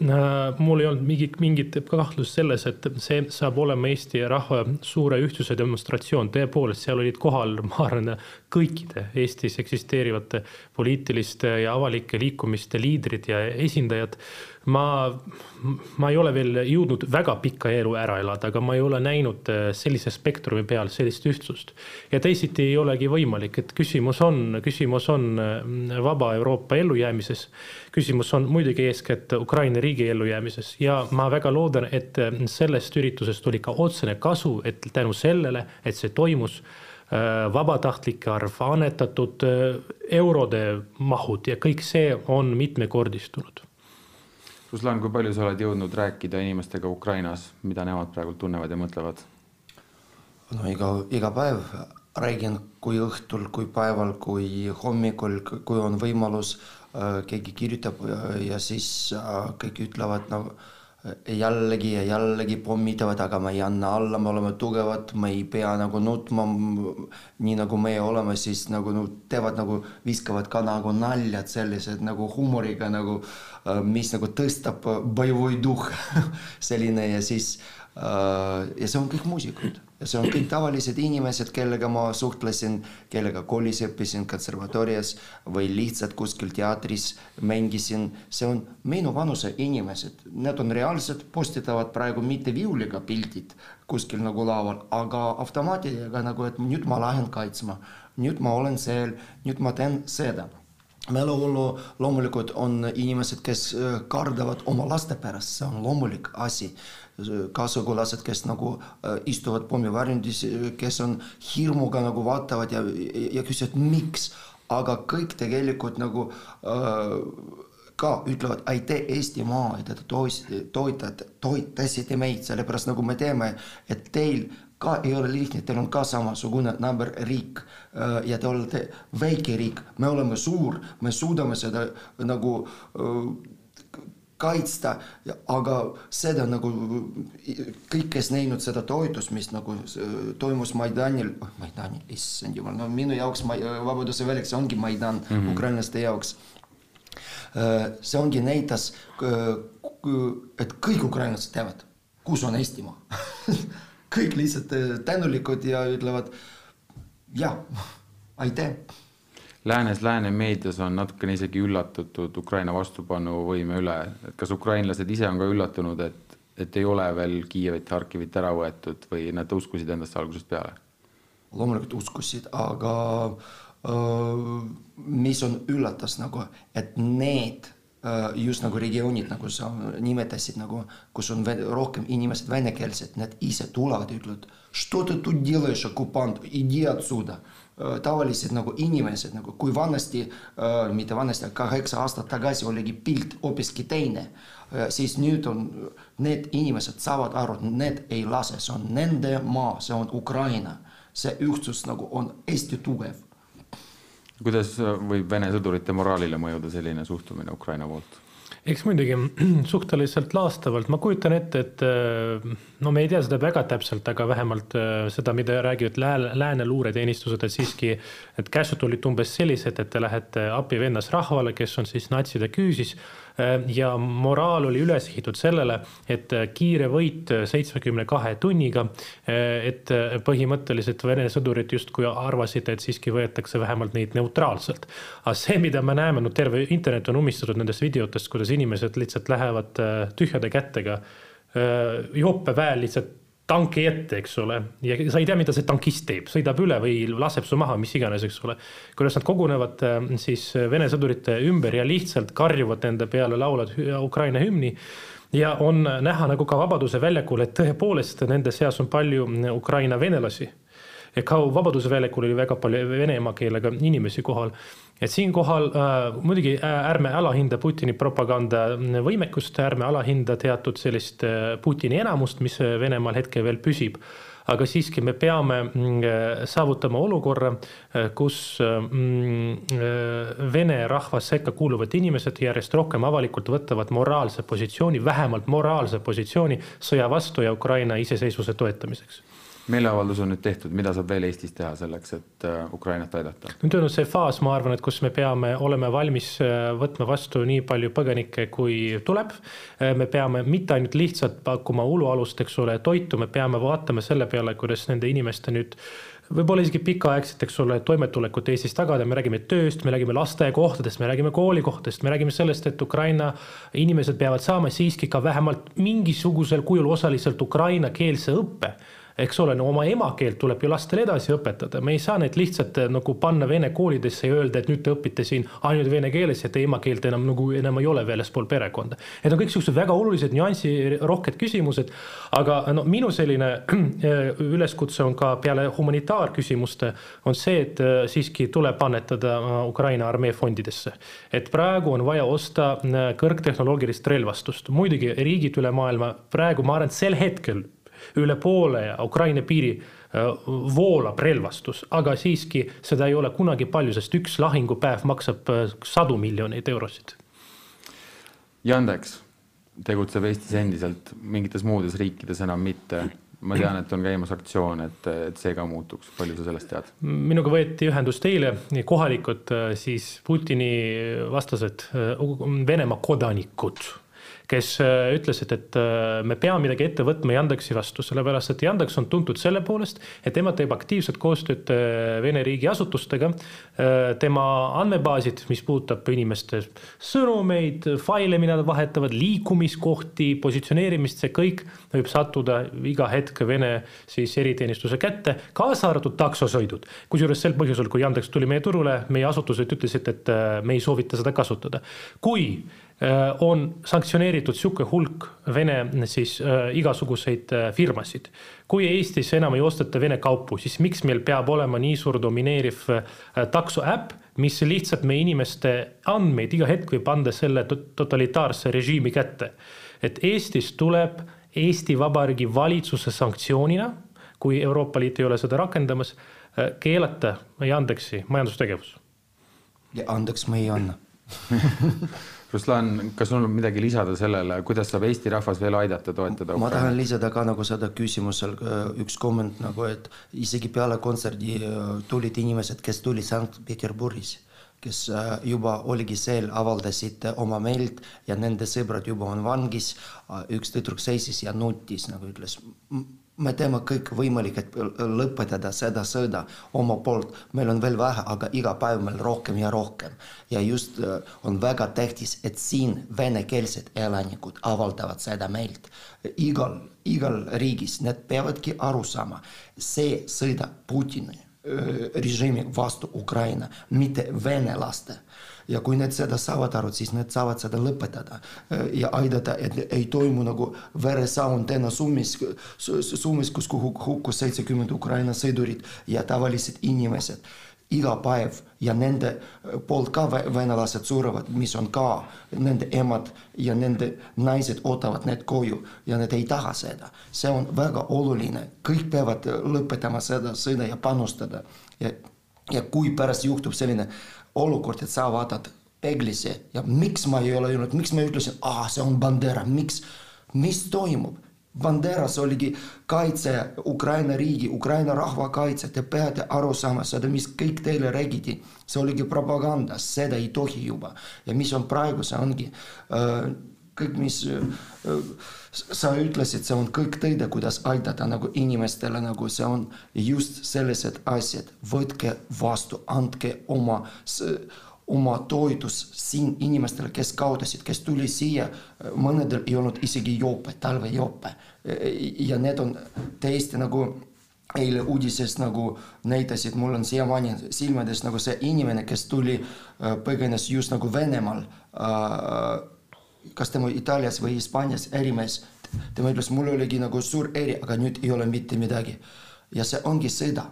Speaker 5: äh, mul ei olnud mingit, mingit kahtlust selles, et see saab olema Eesti rahva suure ühtsuse demonstratsioon. tõepoolest, seal olid kohal, ma arvan, kõikide Eestis eksisteerivate poliitiliste ja avalike liikumiste liidrid ja esindajad ma, ma ei ole veel jõudnud väga pikka elu ära elada, aga ma ei ole näinud äh, sellise spektrumi peal sellist ühtsust. ja teisiti ei olegi võimalik, et küsimus on, küsimus on äh, vaba Euroopa ellujäämises. küsimus on muidugi eeskätt Ukraina riigi ellujäämises ja ma väga loodan, et äh, sellest üritusest oli ka otsene kasu, et tänu sellele, et see toimus vabatahtlike arv, annetatud eurode mahud ja kõik see on mitmekordistunud
Speaker 1: Ruslan, kui palju sa oled jõudnud rääkida inimestega Ukrainas, mida nemad praegu tunnevad ja mõtlevad?
Speaker 6: no iga, iga päev räägin, kui õhtul, kui päeval, kui hommikul, kui on võimalus, keegi kirjutab ja, ja siis kõik ütlevad nagu no, jällegi ja jällegi pommitavad, aga me ei anna alla, me oleme tugevad, me ei pea nagu nutma, nii nagu meie oleme, siis nagu no, teevad nagu, viskavad ka nagu naljad sellised nagu huumoriga nagu, mis nagu tõstab boevoi duh *laughs* selline ja siis äh, ja see on kõik muusikud ja see on kõik tavalised inimesed, kellega ma suhtlesin, kellega koolis õppisin, konservatoorias või lihtsalt kuskil teatris mängisin. see on minu vanuse inimesed, need on reaalsed, postitavad praegu mitte viiuliga pildid kuskil nagu laval, aga automaatiga nagu, et nüüd ma lähen kaitsma, nüüd ma olen seal, nüüd ma teen seda meeleolu loomulikult on inimesed, kes kardavad oma laste pärast, see on loomulik asi. Kaasugulased, kes nagu äh, istuvad pommivarjundis, kes on hirmuga nagu vaatavad ja, ja küsivad, miks, aga kõik tegelikult nagu äh, ka ütlevad aitäh Eestimaa, et te toetate, toetasite meid, sellepärast nagu me teame, et teil ka ei ole lihtne, teil on ka samasugune naaberriik äh, ja te olete väike riik, me oleme suur, me suudame seda nagu äh, kaitsta, aga seda nagu kõik, kes näinud seda toetust, mis nagu toimus Maidanil, oh Maidanil, issand jumal, no minu jaoks ma, Vabaduse väljak, see ongi Maidan mm -hmm. ukrainlaste jaoks. Äh, see ongi näitas, et kõik ukrainlased teavad, kus on Eestimaa *laughs* kõik lihtsalt äh, tänulikud ja ütlevad jah, aitäh
Speaker 1: läänes, lääne meedias on natukene isegi üllatutud Ukraina vastupanuvõime üle, et kas ukrainlased ise on ka üllatunud, et, et ei ole veel Kiievit, Harkivit ära võetud või nad uskusid endasse algusest peale?
Speaker 6: loomulikult uskusid, aga öö, mis on üllatas nagu, et need just nagu regioonid, nagu sa nimetasid, nagu kus on rohkem inimesed venekeelsed, need ise tulevad ja ütlevad, что ты тут делаешь, оккупант, иди отсюда tavalised nagu inimesed nagu, kui vanasti äh,, mitte vanasti, aga kaheksa aastat tagasi oligi pilt hoopiski teine äh,, siis nüüd on, need inimesed saavad aru, et need ei lase, see on nende maa, see on Ukraina. see ühtsus nagu on hästi tugev.
Speaker 1: kuidas võib Vene sõdurite moraalile mõjuda selline suhtumine Ukraina poolt?
Speaker 5: eks muidugi *clears throat* suhteliselt laastavalt, ma kujutan ette, et äh, no me ei tea seda väga täpselt, aga vähemalt äh, seda, mida räägivad lääne, lääne luureteenistused, et siiski need käsud olid umbes sellised, et te lähete abivennas rahvale, kes on siis natside küüsis Äh, ja moraal oli üles ehitatud sellele, et äh, kiire võit äh, seitsmekümne kahe tunniga, et põhimõtteliselt Vene sõdurid justkui arvasid, et siiski võetakse vähemalt neid neutraalselt. aga see, mida me näeme, no terve internet on ummistatud nendest videotest, kuidas inimesed lihtsalt lähevad tühjade kätega joopeväel lihtsalt tanki ette, eks ole, ja sa ei tea, mida see tankist teeb, sõidab üle või laseb su maha, mis iganes, eks ole. kuidas nad kogunevad äh, siis Vene sõdurite ümber ja lihtsalt karjuvad nende peale, laulavad Ukraina hümni ja on näha nagu ka Vabaduse väljakul, et tõepoolest nende seas on palju Ukraina venelasi. ka Vabaduse väljakul oli väga palju vene emakeelega inimesi kohal et siinkohal äh, muidugi äh, ärme alahinda Putini propaganda võimekust, ärme alahinda teatud sellist äh, Putini enamust, mis Venemaal hetkel veel püsib. Aga siiski me peame mm, äh, saavutama olukorra, kus mm, vene rahva sekka kuuluvad inimesed järjest rohkem avalikult võtavad moraalse positsiooni, vähemalt moraalse positsiooni sõja vastu ja Ukraina iseseisvuse toetamiseks
Speaker 1: meeleavaldus on nüüd tehtud, mida saab veel Eestis teha selleks, et äh, Ukrainat aidata?
Speaker 5: nüüd on see faas, ma arvan, et kus me peame olema valmis äh, võtma vastu nii palju põgenikke, kui tuleb. Äh, me peame mitte ainult lihtsalt pakkuma ulualust, eks ole, toitu, me peame vaatama selle peale, kuidas nende inimeste nüüd võib-olla isegi pikaaegset, eks ole, toimetulekut Eestis tagada, me räägime tööst, me räägime lasteaiakohtadest, me räägime koolikohtadest, me räägime sellest, et Ukraina inimesed peavad saama siiski ka vähemalt mingisugusel kujul osaliselt ukrainakeelse õppe eks ole, no oma emakeelt tuleb ju lastele edasi õpetada, me ei saa neid lihtsalt eh, nagu panna vene koolidesse ja öelda, et nüüd te õpite siin ainult vene keeles ja teie emakeelt enam nagu enam ei ole väljaspool perekonda. Need on kõik siuksed väga olulised nüansirohked küsimused. aga no minu selline *clears throat* eh, üleskutse on ka peale humanitaarküsimuste on see, et eh, siiski tuleb annetada Ukraina armee fondidesse. et praegu on vaja osta kõrgtehnoloogilist relvastust, muidugi riigid üle maailma praegu ma arvan, et sel hetkel üle poole Ukraina piiri voolab relvastus, aga siiski seda ei ole kunagi palju, sest üks lahingupäev maksab sadu miljoneid eurosid.
Speaker 1: Yandex tegutseb Eestis endiselt, mingites muudes riikides enam mitte ma tean, et on käimas aktsioon, et, et see ka muutuks, palju sa sellest tead?
Speaker 5: minuga võeti ühendust eile kohalikud siis Putini vastased Venemaa kodanikud kes äh, ütlesid, et äh, me peame midagi ette võtma Yandexi vastu, sellepärast et Yandex on tuntud selle poolest, et tema teeb aktiivset koostööd äh, Vene riigiasutustega. tema andmebaasid, mis puudutab inimeste sõnumeid, faile, mida nad vahetavad, liikumiskohti, positsioneerimist, see kõik võib sattuda iga hetk Vene siis eriteenistuse kätte, kaasa arvatud taksosõidud. kusjuures sel põhjusel, kui Yandex tuli meie turule, meie asutused ütlesid, et me ei soovita seda kasutada. kui on sanktsioneeritud sihuke hulk Vene siis äh, igasuguseid äh, firmasid. kui Eestis enam ei osteta Vene kaupu, siis miks meil peab olema nii suur domineeriv takso äpp, mis lihtsalt meie inimeste andmeid iga hetk võib anda selle totalitaarse režiimi kätte. et Eestis tuleb Eesti Vabariigi valitsuse sanktsioonina, kui Euroopa Liit ei ole seda rakendamas, keelata Yandexi majandustegevus.
Speaker 6: ja andeks me ei anna *laughs*
Speaker 1: Ruslan, kas sul on midagi lisada sellele, kuidas saab Eesti rahvas veel aidata, toetada?
Speaker 6: ma tahan lisada ka nagu seda küsimusel üks komment nagu, et isegi peale kontserdi äh, tulid inimesed, kes tulid Sankt-Peterburis, kes äh, juba oligi seal, avaldasid oma meelt ja nende sõbrad juba on vangis. üks tüdruk seisis ja nutis nagu ütles me teeme kõik võimalik, et lõpetada seda sõda oma poolt. meil on veel vähe, aga iga päev meil rohkem ja rohkem. ja just äh, on väga tähtis, et siin venekeelsed elanikud avaldavad seda meelt. igal, igal riigis need peavadki aru saama, see sõda Putini äh, režiimi vastu Ukraina, mitte venelaste ja kui need seda saavad aru, siis need saavad seda lõpetada. Äh, ja aidata, et ei toimu nagu veresaun täna Summis, Summis, kus hukkus seitsekümmend Ukraina sõdurit ja tavalised inimesed. Iga päev ja nende äh, poolt ka venelased surevad, mis on ka nende emad ja nende naised ootavad need koju ja nad ei taha seda. see on väga oluline, kõik peavad lõpetama seda sõda ja panustada ja, ja kui pärast juhtub selline olukord, et sa vaatad peeglisse ja miks ma ei ole öelnud, miks ma ütlesin, aa, see on Bandera, miks, mis toimub? Banderas oligi kaitse Ukraina riigi, Ukraina rahva kaitse, te peate aru saama seda, mis kõik teile räägiti. see oligi propaganda, seda ei tohi juba. ja mis on praegu, see ongi äh, kõik, mis äh, sa ütlesid, see on kõik tõde, kuidas aidata nagu inimestele, nagu see on just sellised asjad, võtke vastu, andke oma oma toetus siin inimestele, kes kaotasid, kes tuli siia, mõnedel ei olnud isegi jope, talvejope. ja need on täiesti nagu eile uudises nagu näitasid, mul on siiamaani silmades nagu see inimene, kes tuli, põgenes just nagu Venemaal kas tema Itaalias või Hispaanias ärimees, tema ütles, mul oligi nagu suur eri, aga nüüd ei ole mitte midagi. ja see ongi sõda.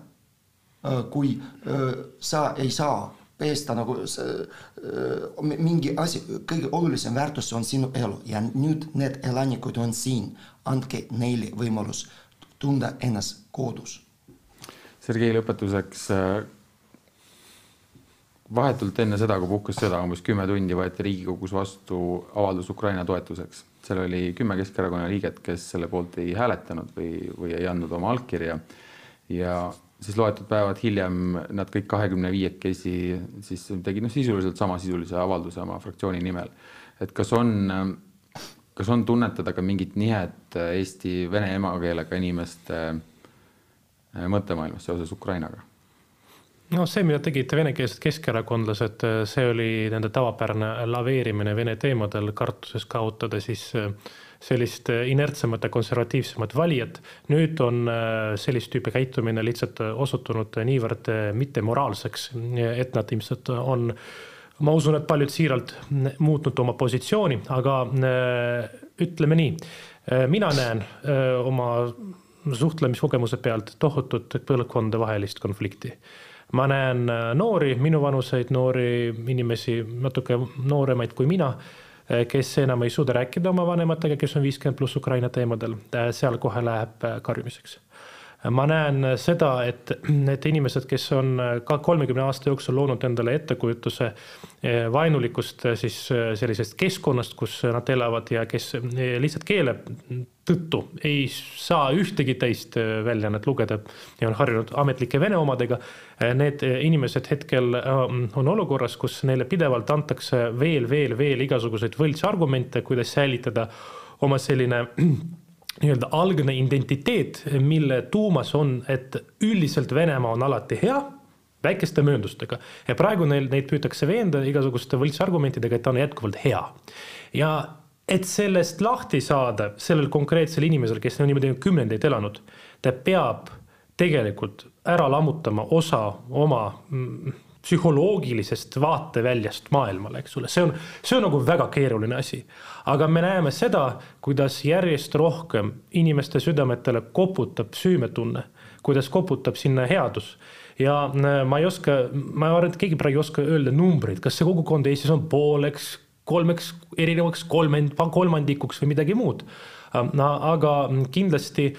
Speaker 6: Äh, kui äh, sa ei saa peesta nagu äh, mingi asi, kõige olulisem väärtus on sinu elu ja nüüd need elanikud on siin, andke neile võimalus tunda ennast kodus.
Speaker 1: Sergei, lõpetuseks vahetult enne seda, kui puhkes sõda, umbes kümme tundi võeti Riigikogus vastu avaldus Ukraina toetuseks. seal oli kümme Keskerakonna liiget, kes selle poolt ei hääletanud või, või ei andnud oma allkirja. ja siis loetud päevad hiljem nad kõik kahekümne viiekesi siis tegid noh, sisuliselt samasisulise avalduse oma fraktsiooni nimel. et kas on, kas on tunnetada ka mingit nihet Eesti vene emakeelega inimeste mõttemaailmas seoses Ukrainaga?
Speaker 5: No see, mida tegid venekeelsed keskerakondlased, see oli nende tavapärane laveerimine Vene teemadel, kartuses kaotada siis äh, sellist inertsemat ja konservatiivsemat valijat. nüüd on sellist tüüpi käitumine lihtsalt osutunud niivõrd mittemoraalseks, et nad ilmselt on, ma usun, et paljud siiralt muutnud oma positsiooni, aga ütleme nii, mina näen oma suhtlemiskogemuse pealt tohutut põlvkondadevahelist konflikti ma näen äh, noori, minuvanuseid noori inimesi, natuke nooremaid kui mina, äh, kes enam ei suuda rääkida oma vanematega, kes on viiskümmend pluss Ukraina teemadel, äh, seal kohe läheb karjumiseks. Ma näen seda, et need inimesed, kes on ka kolmekümne aasta jooksul loonud endale ettekujutuse eh, vaenulikust eh, siis eh, sellisest keskkonnast, kus nad elavad ja kes lihtsalt keele tõttu ei saa ühtegi teist väljaannet lugeda ja on harjunud ametlike vene omadega. Need inimesed hetkel on olukorras, kus neile pidevalt antakse veel, veel, veel igasuguseid võltsargumente, kuidas säilitada oma selline nii-öelda algne identiteet, mille tuumas on, et üldiselt Venemaa on alati hea, väikeste mööndustega. ja praegu neil, neid püütakse veenda igasuguste võltsargumentidega, et ta on jätkuvalt hea. ja et sellest lahti saada sellel konkreetsel inimesel, kes on niimoodi kümnendeid elanud, ta peab tegelikult ära lammutama osa oma mm, psühholoogilisest vaateväljast maailmale, eks ole, see on, see on nagu väga keeruline asi. aga me näeme seda, kuidas järjest rohkem inimeste südametele koputab süümetunne, kuidas koputab sinna headus. ja äh, ma ei oska, ma arvan, et keegi praegu ei oska öelda numbreid, kas see kogukond Eestis on pooleks, kolmeks, erinevaks kolmand-, kolmandikuks või midagi muud. aga kindlasti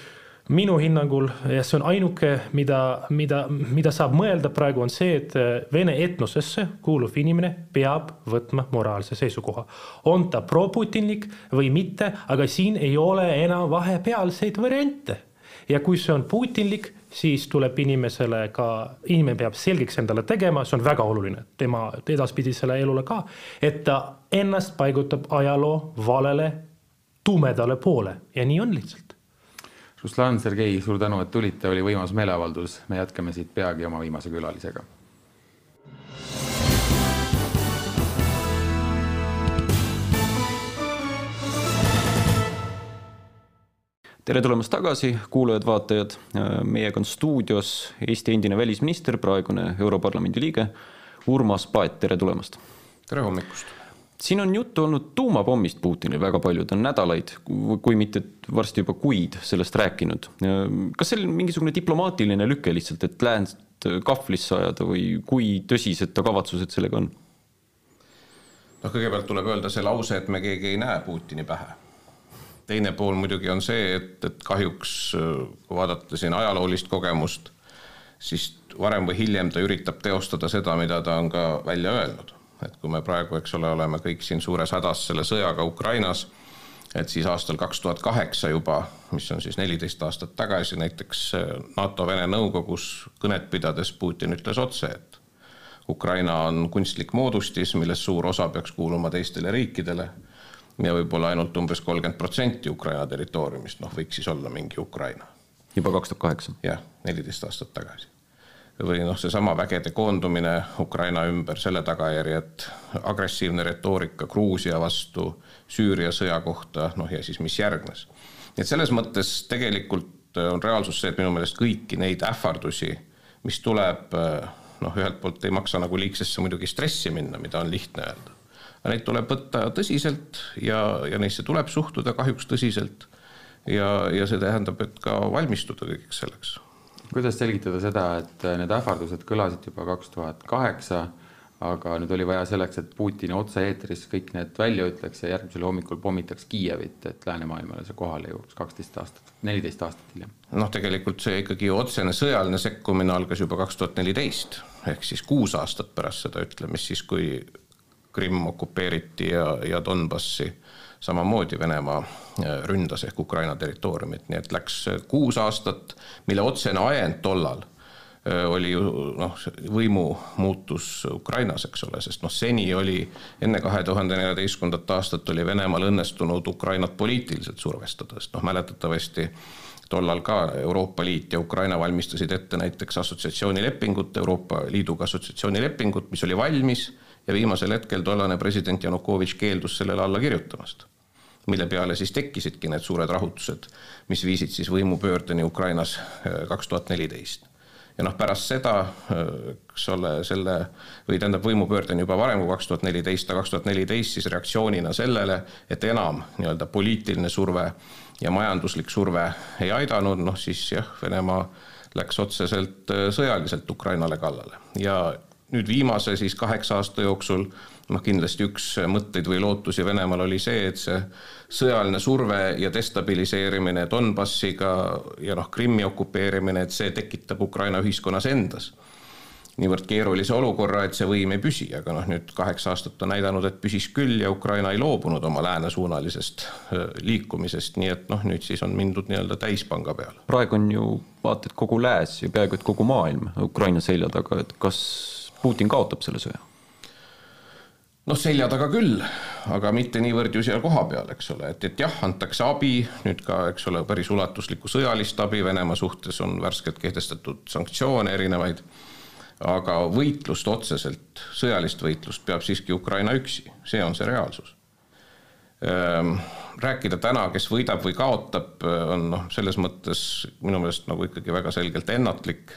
Speaker 5: minu hinnangul ja see on ainuke, mida, mida, mida saab mõelda praegu, on see, et äh, vene etnosesse kuuluv inimene peab võtma moraalse seisukoha. on ta pro-putinlik või mitte, aga siin ei ole enam vahepealseid variante. ja kui see on putinlik, siis tuleb inimesele ka, inimene peab selgeks endale tegema, see on väga oluline tema edaspidisele elule ka, et ta ennast paigutab ajaloo valele tumedale poole ja nii on lihtsalt
Speaker 1: Ruslan, Sergei, suur tänu, et tulite, oli võimas meeleavaldus, me jätkame siit peagi oma viimase külalisega.
Speaker 2: tere tulemast tagasi, kuulajad-vaatajad. meiega on stuudios Eesti endine välisminister, praegune Europarlamendi liige Urmas Paet, tere tulemast.
Speaker 7: tere hommikust
Speaker 2: siin on juttu olnud tuumapommist Putinil väga palju, ta on nädalaid, kui mitte varsti juba kuid sellest rääkinud. kas seal mingisugune diplomaatiline lüke lihtsalt, et läänt kahvlisse ajada või kui tõsised ta kavatsused sellega on?
Speaker 7: noh, kõigepealt tuleb öelda see lause, et me keegi ei näe Putini pähe. teine pool muidugi on see, et, et kahjuks kui vaadata siin ajaloolist kogemust, siis varem või hiljem ta üritab teostada seda, mida ta on ka välja öelnud et kui me praegu, eks ole, oleme kõik siin suures hädas selle sõjaga Ukrainas, et siis aastal kaks tuhat kaheksa juba, mis on siis neliteist aastat tagasi, näiteks äh, NATO-Vene nõukogus kõnet pidades Putin ütles otse, et Ukraina on kunstlik moodustis, millest suur osa peaks kuuluma teistele riikidele ja võib-olla ainult umbes kolmkümmend protsenti Ukraina territooriumist, noh, võiks siis olla mingi Ukraina.
Speaker 2: juba kaks tuhat kaheksa?
Speaker 7: jah, neliteist aastat tagasi või noh, seesama vägede koondumine Ukraina ümber, selle tagajärjed, agressiivne retoorika Gruusia vastu, Süüria sõja kohta, noh ja siis mis järgnes. et selles mõttes tegelikult on reaalsus see, et minu meelest kõiki neid ähvardusi, mis tuleb, noh, ühelt poolt ei maksa nagu liigsesse muidugi stressi minna, mida on lihtne öelda. aga neid tuleb võtta tõsiselt ja, ja neisse tuleb suhtuda kahjuks tõsiselt. ja, ja see tähendab, et ka valmistuda kõigeks selleks
Speaker 1: kuidas selgitada seda, et need ähvardused kõlasid juba kaks tuhat kaheksa, aga nüüd oli vaja selleks, et Putin otse-eetris kõik need välja ütleks ja järgmisel hommikul pommitaks Kiievit, et läänemaailmale see kohale jõuaks kaksteist aastat, neliteist aastat hiljem.
Speaker 7: noh, tegelikult see ikkagi otsene sõjaline sekkumine algas juba kaks tuhat neliteist ehk siis kuus aastat pärast seda ütlemist, siis kui Krimm okupeeriti ja, ja Donbassi samamoodi Venemaa äh, ründas ehk Ukraina territooriumit, nii et läks äh, kuus aastat, mille otsene ajend tollal äh, oli ju noh, võimu muutus Ukrainas, eks ole, sest noh, seni oli enne kahe tuhande neljateistkümnendat aastat oli Venemaal õnnestunud Ukrainat poliitiliselt survestada, sest noh, mäletatavasti tollal ka Euroopa Liit ja Ukraina valmistasid ette näiteks assotsiatsioonilepingut, Euroopa Liiduga assotsiatsioonilepingut, mis oli valmis ja viimasel hetkel tollane president Janukovitš keeldus sellele alla kirjutamast mille peale siis tekkisidki need suured rahutused, mis viisid siis võimupöördeni Ukrainas äh, kaks tuhat neliteist. ja noh, pärast seda, äh, eks ole, selle või tähendab võimupöördeni juba varem kui kaks tuhat neliteist, aga kaks tuhat neliteist siis reaktsioonina sellele, et enam nii-öelda poliitiline surve ja majanduslik surve ei aidanud, noh siis jah, Venemaa läks otseselt äh, sõjaliselt Ukrainale kallale ja nüüd viimase siis kaheksa aasta jooksul noh, kindlasti üks mõtteid või lootusi Venemaal oli see, et see sõjaline surve ja destabiliseerimine Donbassiga ja noh, Krimmi okupeerimine, et see tekitab Ukraina ühiskonnas endas niivõrd keerulise olukorra, et see võim ei püsi, aga noh, nüüd kaheksa aastat on näidanud, et püsis küll ja Ukraina ei loobunud oma läänesuunalisest liikumisest, nii et noh, nüüd siis on mindud nii-öelda täispanga peale.
Speaker 2: praegu on ju vaata et kogu lääs ja peaaegu et kogu maailm Ukraina selja taga, et kas Putin kaotab selle sõja?
Speaker 7: noh, selja taga küll, aga mitte niivõrd ju seal kohapeal, eks ole, et, et jah, antakse abi, nüüd ka, eks ole, päris ulatuslikku sõjalist abi, Venemaa suhtes on värskelt kehtestatud sanktsioone erinevaid, aga võitlust otseselt, sõjalist võitlust peab siiski Ukraina üksi, see on see reaalsus. Ehm, rääkida täna, kes võidab või kaotab, on noh, selles mõttes minu meelest nagu ikkagi väga selgelt ennatlik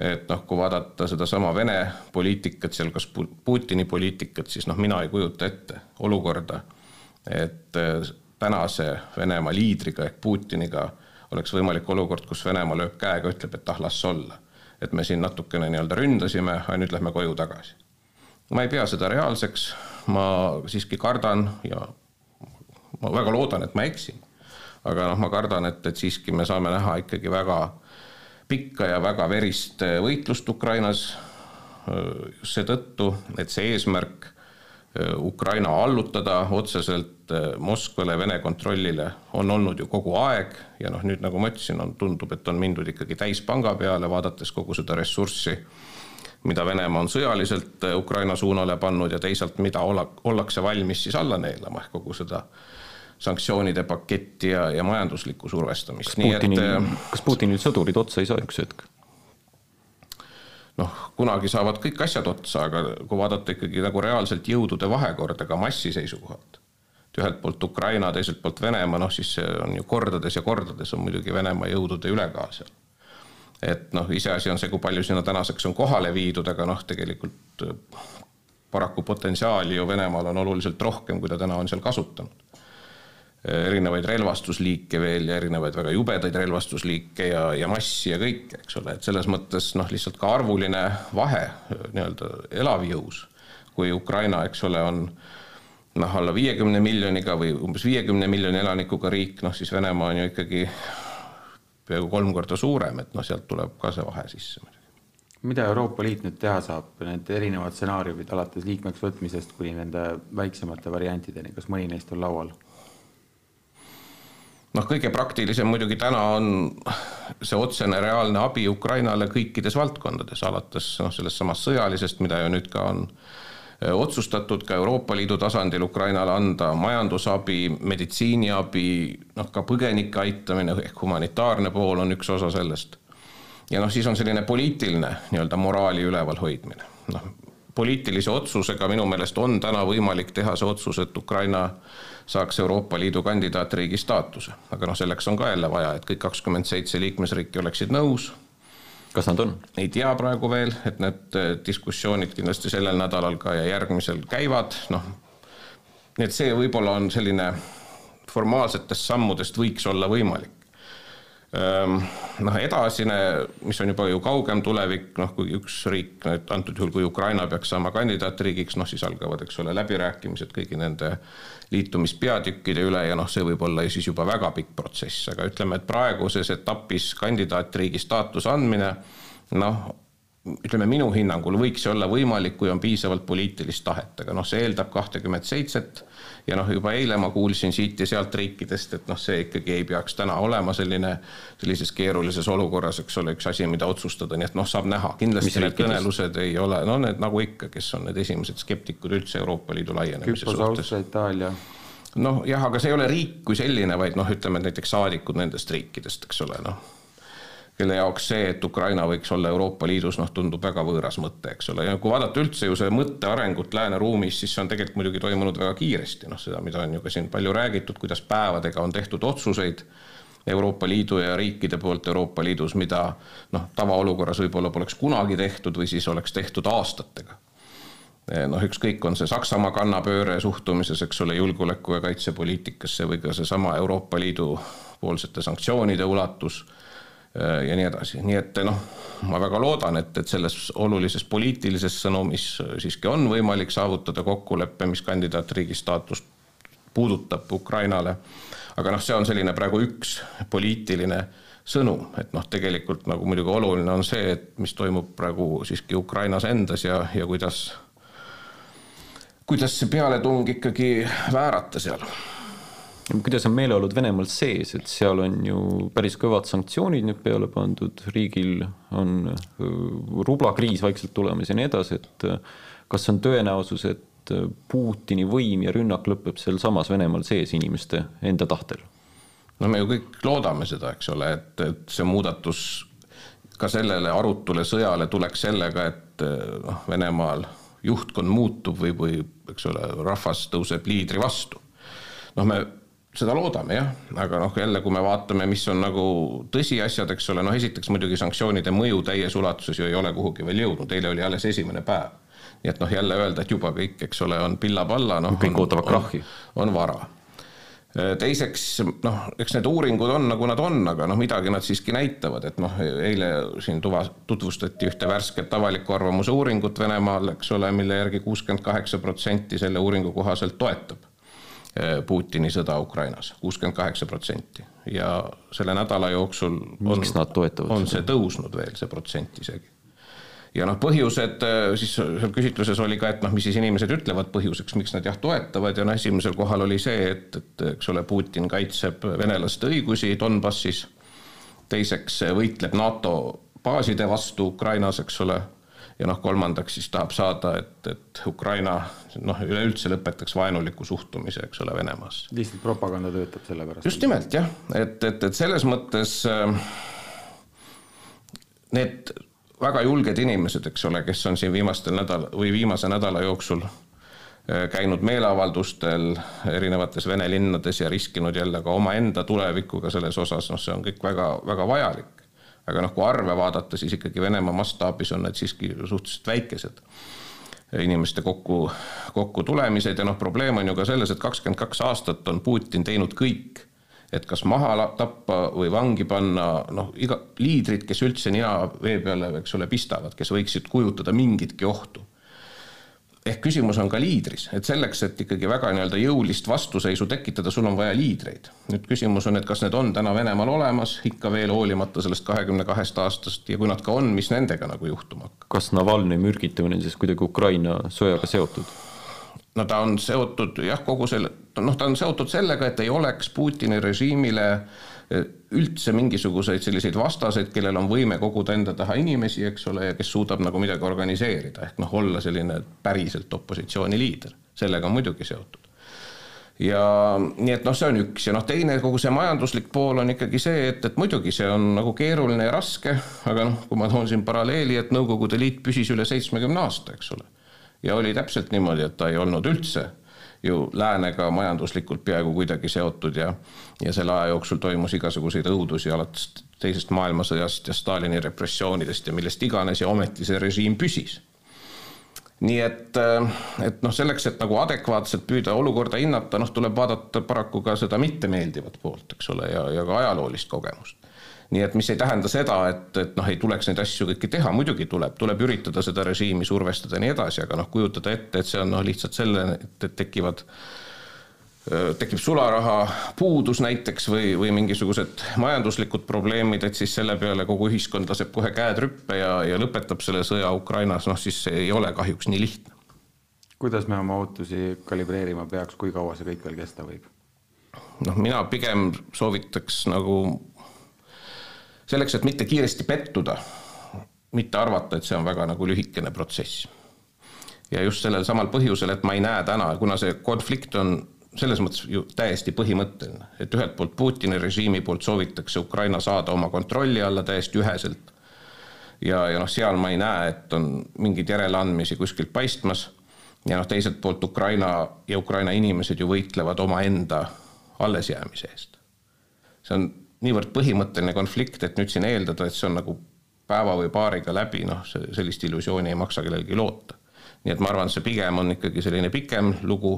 Speaker 7: et noh, kui vaadata sedasama Vene poliitikat seal, kas Putini poliitikat, siis noh, mina ei kujuta ette olukorda, et äh, tänase Venemaa liidriga ehk Putiniga oleks võimalik olukord, kus Venemaa lööb käega, ütleb, et ah, las olla. et me siin natukene nii-öelda ründasime, aga nüüd lähme koju tagasi. ma ei pea seda reaalseks, ma siiski kardan ja ma väga loodan, et ma eksin. aga noh, ma kardan, et, et siiski me saame näha ikkagi väga pikka ja väga verist äh, võitlust Ukrainas äh, just seetõttu, et see eesmärk äh, Ukraina allutada otseselt Moskvale, Vene kontrollile on olnud ju kogu aeg ja noh, nüüd nagu ma ütlesin, on, tundub, et on mindud ikkagi täispanga peale, vaadates kogu seda ressurssi, mida Venemaa on sõjaliselt Ukraina suunale pannud ja teisalt, mida olla, ollakse valmis siis alla neelama ehk kogu seda äh, sanktsioonide paketti ja, ja majanduslikku survestamist.
Speaker 2: kas Putinil, äh, kas Putinil sõdurid otsa ei saa üks hetk?
Speaker 7: noh, kunagi saavad kõik asjad otsa, aga kui vaadata ikkagi nagu reaalselt jõudude vahekorda ka massi seisukohalt, ühelt poolt Ukraina, teiselt poolt Venemaa, noh siis see on ju kordades ja kordades on muidugi Venemaa jõudude ülekaal seal. et noh, iseasi on see, kui palju sinna tänaseks on kohale viidud, aga noh, tegelikult paraku potentsiaali ju Venemaal on oluliselt rohkem, kui ta täna on seal kasutanud erinevaid relvastusliike veel ja erinevaid väga jubedaid relvastusliike ja, ja massi ja kõike, eks ole, et selles mõttes noh, lihtsalt ka arvuline vahe nii-öelda elavjõus, kui Ukraina, eks ole, on noh, alla viiekümne miljoniga või umbes viiekümne miljoni elanikuga riik, noh siis Venemaa on ju ikkagi peaaegu kolm korda suurem, et noh, sealt tuleb ka see vahe sisse muidugi.
Speaker 1: Mida Euroopa Liit nüüd teha saab, need erinevad stsenaariumid alates liikmeks võtmisest kuni nende väiksemate variantideni, kas mõni neist on laual?
Speaker 7: Noh, kõige praktilisem muidugi täna on see otsene reaalne abi Ukrainale kõikides valdkondades, alates noh, sellest samast sõjalisest, mida ju nüüd ka on eh, otsustatud ka Euroopa Liidu tasandil Ukrainale anda majandusabi, meditsiiniabi, noh ka põgenike aitamine ehk humanitaarne pool on üks osa sellest. ja noh, siis on selline poliitiline nii-öelda moraali üleval hoidmine, noh poliitilise otsusega minu meelest on täna võimalik teha see otsus, et Ukraina saaks Euroopa Liidu kandidaatriigi staatuse. aga noh, selleks on ka jälle vaja, et kõik kakskümmend seitse liikmesriiki oleksid nõus.
Speaker 2: kas nad on?
Speaker 7: ei tea praegu veel, et need eh, diskussioonid kindlasti sellel nädalal ka ja järgmisel käivad, noh. nii et see võib-olla on selline formaalsetest sammudest võiks olla võimalik noh, edasine, mis on juba ju kaugem tulevik, noh, kui üks riik, antud juhul kui Ukraina peaks saama kandidaatriigiks, noh siis algavad, eks ole, läbirääkimised kõigi nende liitumispeatükkide üle ja noh, see võib olla siis juba väga pikk protsess, aga ütleme, et praeguses etapis kandidaatriigi staatuse andmine, noh, ütleme minu hinnangul võiks see olla võimalik, kui on piisavalt poliitilist tahet, aga noh, see eeldab kahtekümmet seitset ja noh, juba eile ma kuulsin siit ja sealt riikidest, et noh, see ikkagi ei peaks täna olema selline, sellises keerulises olukorras, eks ole, üks asi, mida otsustada, nii et noh, saab näha, kindlasti need kõnelused ei ole, no need nagu ikka, kes on need esimesed skeptikud üldse Euroopa Liidu laienemise
Speaker 1: Küpros, suhtes. Itaalia.
Speaker 7: Noh, jah, aga see ei ole riik kui selline, vaid noh, ütleme näiteks saadikud nendest riikidest, eks ole, noh kelle jaoks see, et Ukraina võiks olla Euroopa Liidus, noh, tundub väga võõras mõte, eks ole, ja kui vaadata üldse ju see mõtte arengut lääneruumis, siis see on tegelikult muidugi toimunud väga kiiresti, noh, seda, mida on ju ka siin palju räägitud, kuidas päevadega on tehtud otsuseid Euroopa Liidu ja riikide poolt Euroopa Liidus, mida noh, tavaolukorras võib-olla poleks kunagi tehtud või siis oleks tehtud aastatega. noh, ükskõik, on see Saksamaa kannapööre suhtumises, eks ole, julgeoleku ja kaitsepoliitikasse või ka seesama Euroopa Liidu poolsete sanktsioonide ulatus ja nii edasi, nii et noh, ma väga loodan, et, et selles olulises poliitilises sõnumis siiski on võimalik saavutada kokkulepe, mis kandidaatriigi staatust puudutab Ukrainale. aga noh, see on selline praegu üks poliitiline sõnum, et noh, tegelikult nagu muidugi oluline on see, et mis toimub praegu siiski Ukrainas endas ja, ja kuidas, kuidas see pealetung ikkagi väärata seal
Speaker 2: kuidas on meeleolud Venemaal sees, et seal on ju päris kõvad sanktsioonid nüüd peale pandud, riigil on äh, rublakriis vaikselt tulemas ja nii edasi, et äh, kas on tõenäosus, et äh, Putini võim ja rünnak lõpeb sealsamas Venemaal sees inimeste enda tahtel?
Speaker 7: no me ju kõik loodame seda, eks ole, et, et see muudatus ka sellele arutule sõjale tuleks sellega, et noh, Venemaal juhtkond muutub või, või eks ole, rahvas tõuseb liidri vastu. noh, me seda loodame jah, aga noh, jälle, kui me vaatame, mis on nagu tõsiasjad, eks ole, noh, esiteks muidugi sanktsioonide mõju täies ulatuses ju ei ole kuhugi veel jõudnud, eile oli alles esimene päev. nii et noh, jälle öelda, et juba kõik, eks ole, on pilla-palla, noh.
Speaker 2: kõik ootavad krahhi.
Speaker 7: on vara teiseks noh, eks need uuringud on nagu nad on, aga noh, midagi nad siiski näitavad, et noh, eile siin tuva, tutvustati ühte värsket avaliku arvamuse uuringut Venemaal, eks ole, mille järgi kuuskümmend kaheksa protsenti selle uuringu kohaselt toetab Putini sõda Ukrainas, kuuskümmend kaheksa protsenti ja selle nädala jooksul on, on see tõusnud veel, see protsent isegi. ja noh, põhjused eh, siis seal küsitluses oli ka, et noh, mis siis inimesed ütlevad põhjuseks, miks nad jah toetavad ja noh, esimesel kohal oli see, et, et eks ole, Putin kaitseb venelaste õigusi Donbassis. teiseks võitleb NATO baaside vastu Ukrainas, eks ole ja noh, kolmandaks siis tahab saada, et, et Ukraina noh, üleüldse lõpetaks vaenuliku suhtumise, eks ole, Venemaasse.
Speaker 1: lihtsalt propaganda töötab selle pärast.
Speaker 7: just nimelt jah, et, et, et selles mõttes äh, need väga julged inimesed, eks ole, kes on siin viimastel nädal või viimase nädala jooksul äh, käinud meeleavaldustel erinevates Vene linnades ja riskinud jälle ka omaenda tulevikuga selles osas, noh, see on kõik väga-väga vajalik aga noh, kui arve vaadata, siis ikkagi Venemaa mastaabis on need siiski suhteliselt väikesed inimeste kokku, kokkutulemised ja noh, probleem on ju ka selles, et kakskümmend kaks aastat on Putin teinud kõik, et kas maha tappa või vangi panna. Noh, iga liidrid, kes üldse nina vee peale, eks ole, pistavad, kes võiksid kujutada mingitki ohtu ehk küsimus on ka liidris, et selleks, et ikkagi väga nii-öelda jõulist vastuseisu tekitada, sul on vaja liidreid. nüüd küsimus on, et kas need on täna Venemaal olemas, ikka veel hoolimata sellest kahekümne kahest aastast ja kui nad ka on, mis nendega nagu juhtuma hakkab?
Speaker 2: kas Navalnõi mürgitamine on siis kuidagi Ukraina sõjaga seotud?
Speaker 7: No ta on seotud jah, kogu selle, noh, ta on seotud sellega, et ei oleks Putini režiimile üldse mingisuguseid selliseid vastaseid, kellel on võime koguda enda taha inimesi, eks ole, ja kes suudab nagu midagi organiseerida, ehk noh, olla selline päriselt opositsiooni liider, sellega on muidugi seotud. Ja nii et noh, see on üks. Ja noh, teine kogu see majanduslik pool on ikkagi see, et, et muidugi see on nagu keeruline ja raske, aga noh, kui ma toon siin paralleeli, et Nõukogude Liit püsis üle seitsmekümne aasta, eks ole. Ja oli täpselt niimoodi, et ta ei olnud üldse ju läänega majanduslikult peaaegu kuidagi seotud ja, ja selle aja jooksul toimus igasuguseid õudusi alates teisest maailmasõjast ja Stalini repressioonidest ja millest iganes ja ometi see režiim püsis. Nii et, et noh, selleks, et nagu adekvaatselt püüda olukorda hinnata, noh, tuleb vaadata paraku ka seda mittemeeldivat poolt, eks ole, ja, ja ka ajaloolist kogemust nii et mis ei tähenda seda, et, et noh, ei tuleks neid asju kõiki teha, muidugi tuleb, tuleb üritada seda režiimi survestada ja nii edasi, aga noh, kujutada ette, et see on noh, lihtsalt selle, et tekivad tekib sularaha puudus näiteks või, või mingisugused majanduslikud probleemid, et siis selle peale kogu ühiskond laseb kohe käed rüppe ja, ja lõpetab selle sõja Ukrainas, noh siis see ei ole kahjuks nii lihtne.
Speaker 1: kuidas me oma ootusi kalibreerima peaks, kui kaua see kõik veel kesta võib?
Speaker 7: noh, mina pigem soovitaks nagu selleks, et mitte kiiresti pettuda, mitte arvata, et see on väga nagu lühikene protsess. ja just sellel samal põhjusel, et ma ei näe täna, kuna see konflikt on selles mõttes ju täiesti põhimõtteline, et ühelt poolt Putini režiimi poolt soovitakse Ukraina saada oma kontrolli alla täiesti üheselt. ja, ja noh, seal ma ei näe, et on mingeid järeleandmisi kuskilt paistmas. ja noh, teiselt poolt Ukraina ja Ukraina inimesed ju võitlevad omaenda allesjäämise eest. see on niivõrd põhimõtteline konflikt, et nüüd siin eeldada, et see on nagu päeva või paariga läbi, noh, sellist illusiooni ei maksa kellelgi loota. nii et ma arvan, et see pigem on ikkagi selline pikem lugu,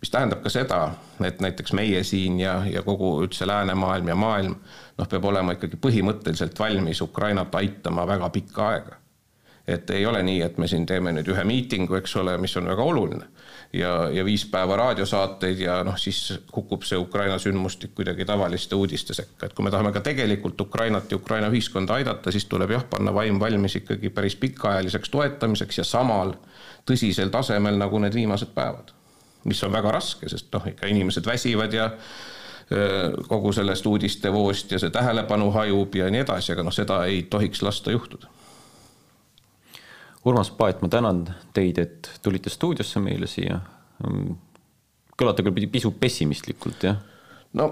Speaker 7: mis tähendab ka seda, et näiteks meie siin ja, ja kogu üldse läänemaailm ja maailm noh, peab olema ikkagi põhimõtteliselt valmis Ukrainat aitama väga pikka aega et ei ole nii, et me siin teeme nüüd ühe miitingu, eks ole, mis on väga oluline ja, ja viis päeva raadiosaateid ja noh, siis kukub see Ukraina sündmustik kuidagi tavaliste uudiste sekka, et kui me tahame ka tegelikult Ukrainat ja Ukraina ühiskonda aidata, siis tuleb jah, panna vaim valmis ikkagi päris pikaajaliseks toetamiseks ja samal tõsisel tasemel nagu need viimased päevad. mis on väga raske, sest noh, ikka inimesed väsivad ja kogu sellest uudistevoost ja see tähelepanu hajub ja nii edasi, aga noh, seda ei tohiks lasta juhtuda
Speaker 2: Urmas Paet, ma tänan teid, et tulite stuudiosse meile siia. kõlate küll pisut pessimistlikult, jah?
Speaker 7: no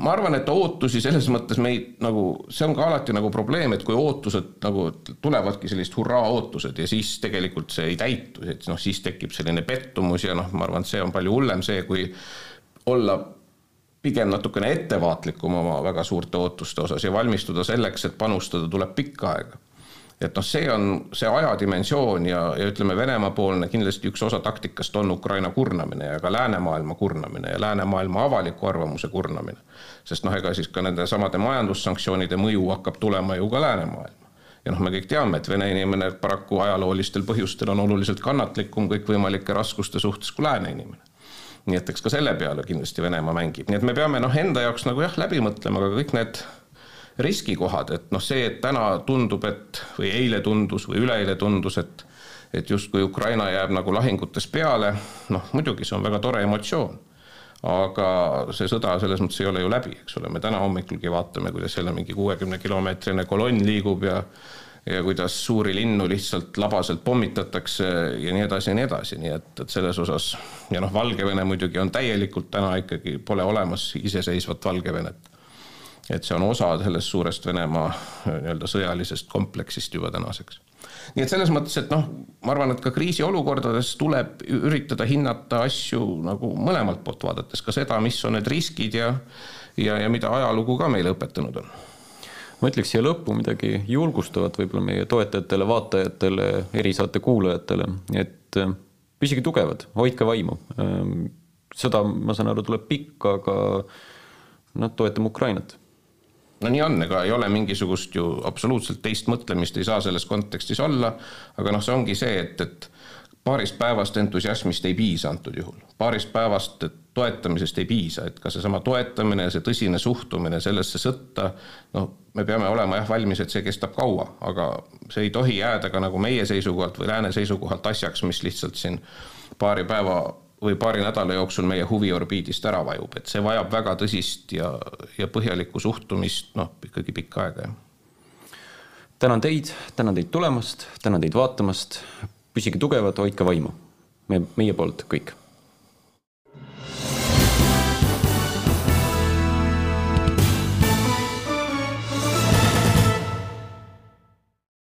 Speaker 7: ma arvan, et ootusi selles mõttes meid nagu, see on ka alati nagu probleem, et kui ootused nagu tulevadki sellised hurraa ootused ja siis tegelikult see ei täitu, et noh, siis tekib selline pettumus ja noh, ma arvan, et see on palju hullem see, kui olla pigem natukene ettevaatlikum oma väga suurte ootuste osas ja valmistuda selleks, et panustada tuleb pikka aega et noh, see on see ajadimensioon ja, ja ütleme, Venemaa-poolne kindlasti üks osa taktikast on Ukraina kurnamine ja ka läänemaailma kurnamine ja läänemaailma avaliku arvamuse kurnamine. sest noh, ega siis ka nende samade majandussanktsioonide mõju hakkab tulema ju ka läänemaailma. ja noh, me kõik teame, et vene inimene paraku ajaloolistel põhjustel on oluliselt kannatlikum kõikvõimalike raskuste suhtes kui lääne inimene nii et eks ka selle peale kindlasti Venemaa mängib, nii et me peame noh, enda jaoks nagu jah, läbi mõtlema ka kõik need riskikohad, et noh, see, et täna tundub, et või eile tundus või üleeile tundus, et et justkui Ukraina jääb nagu lahingutes peale, noh muidugi see on väga tore emotsioon. aga see sõda selles mõttes ei ole ju läbi, eks ole, me täna hommikulgi vaatame, kuidas jälle mingi kuuekümne kilomeetrine kolonn liigub ja ja kuidas suuri linnu lihtsalt labaselt pommitatakse ja nii edasi ja nii edasi, nii et, et selles osas ja noh, Valgevene muidugi on täielikult täna ikkagi, pole olemas iseseisvat Valgevenet et see on osa sellest suurest Venemaa äh, nii-öelda sõjalisest kompleksist juba tänaseks. nii et selles mõttes, et noh, ma arvan, et ka kriisiolukordades tuleb üritada hinnata asju nagu mõlemalt poolt vaadates, ka seda, mis on need riskid ja ja, ja mida ajalugu ka meile õpetanud on
Speaker 2: ma ütleks siia lõppu midagi julgustavat võib-olla meie toetajatele, vaatajatele, erisaate kuulajatele, et äh, püsige tugevad, hoidke vaimu. Ähm, sõda, ma saan aru, tuleb pikk, aga noh, toetame Ukrainat
Speaker 7: no nii on, ega ei ole mingisugust ju absoluutselt teist mõtlemist ei saa selles kontekstis olla, aga noh, see ongi see, et, et paarist päevast entusiasmist ei piisa antud juhul, paarist päevast toetamisest ei piisa, et ka seesama toetamine see tõsine suhtumine sellesse sõtta, noh, me peame olema jah valmis, et see kestab kaua, aga see ei tohi jääda ka nagu meie seisukohalt või lääne seisukohalt asjaks, mis lihtsalt siin paari päeva või paari nädala jooksul meie huviorbiidist ära vajub, et see vajab väga tõsist ja, ja põhjalikku suhtumist, noh, ikkagi pikka aega, jah.
Speaker 2: tänan teid, tänan teid tulemast, tänan teid vaatamast, püsige tugevad, hoidke vaimu. me, meie poolt kõik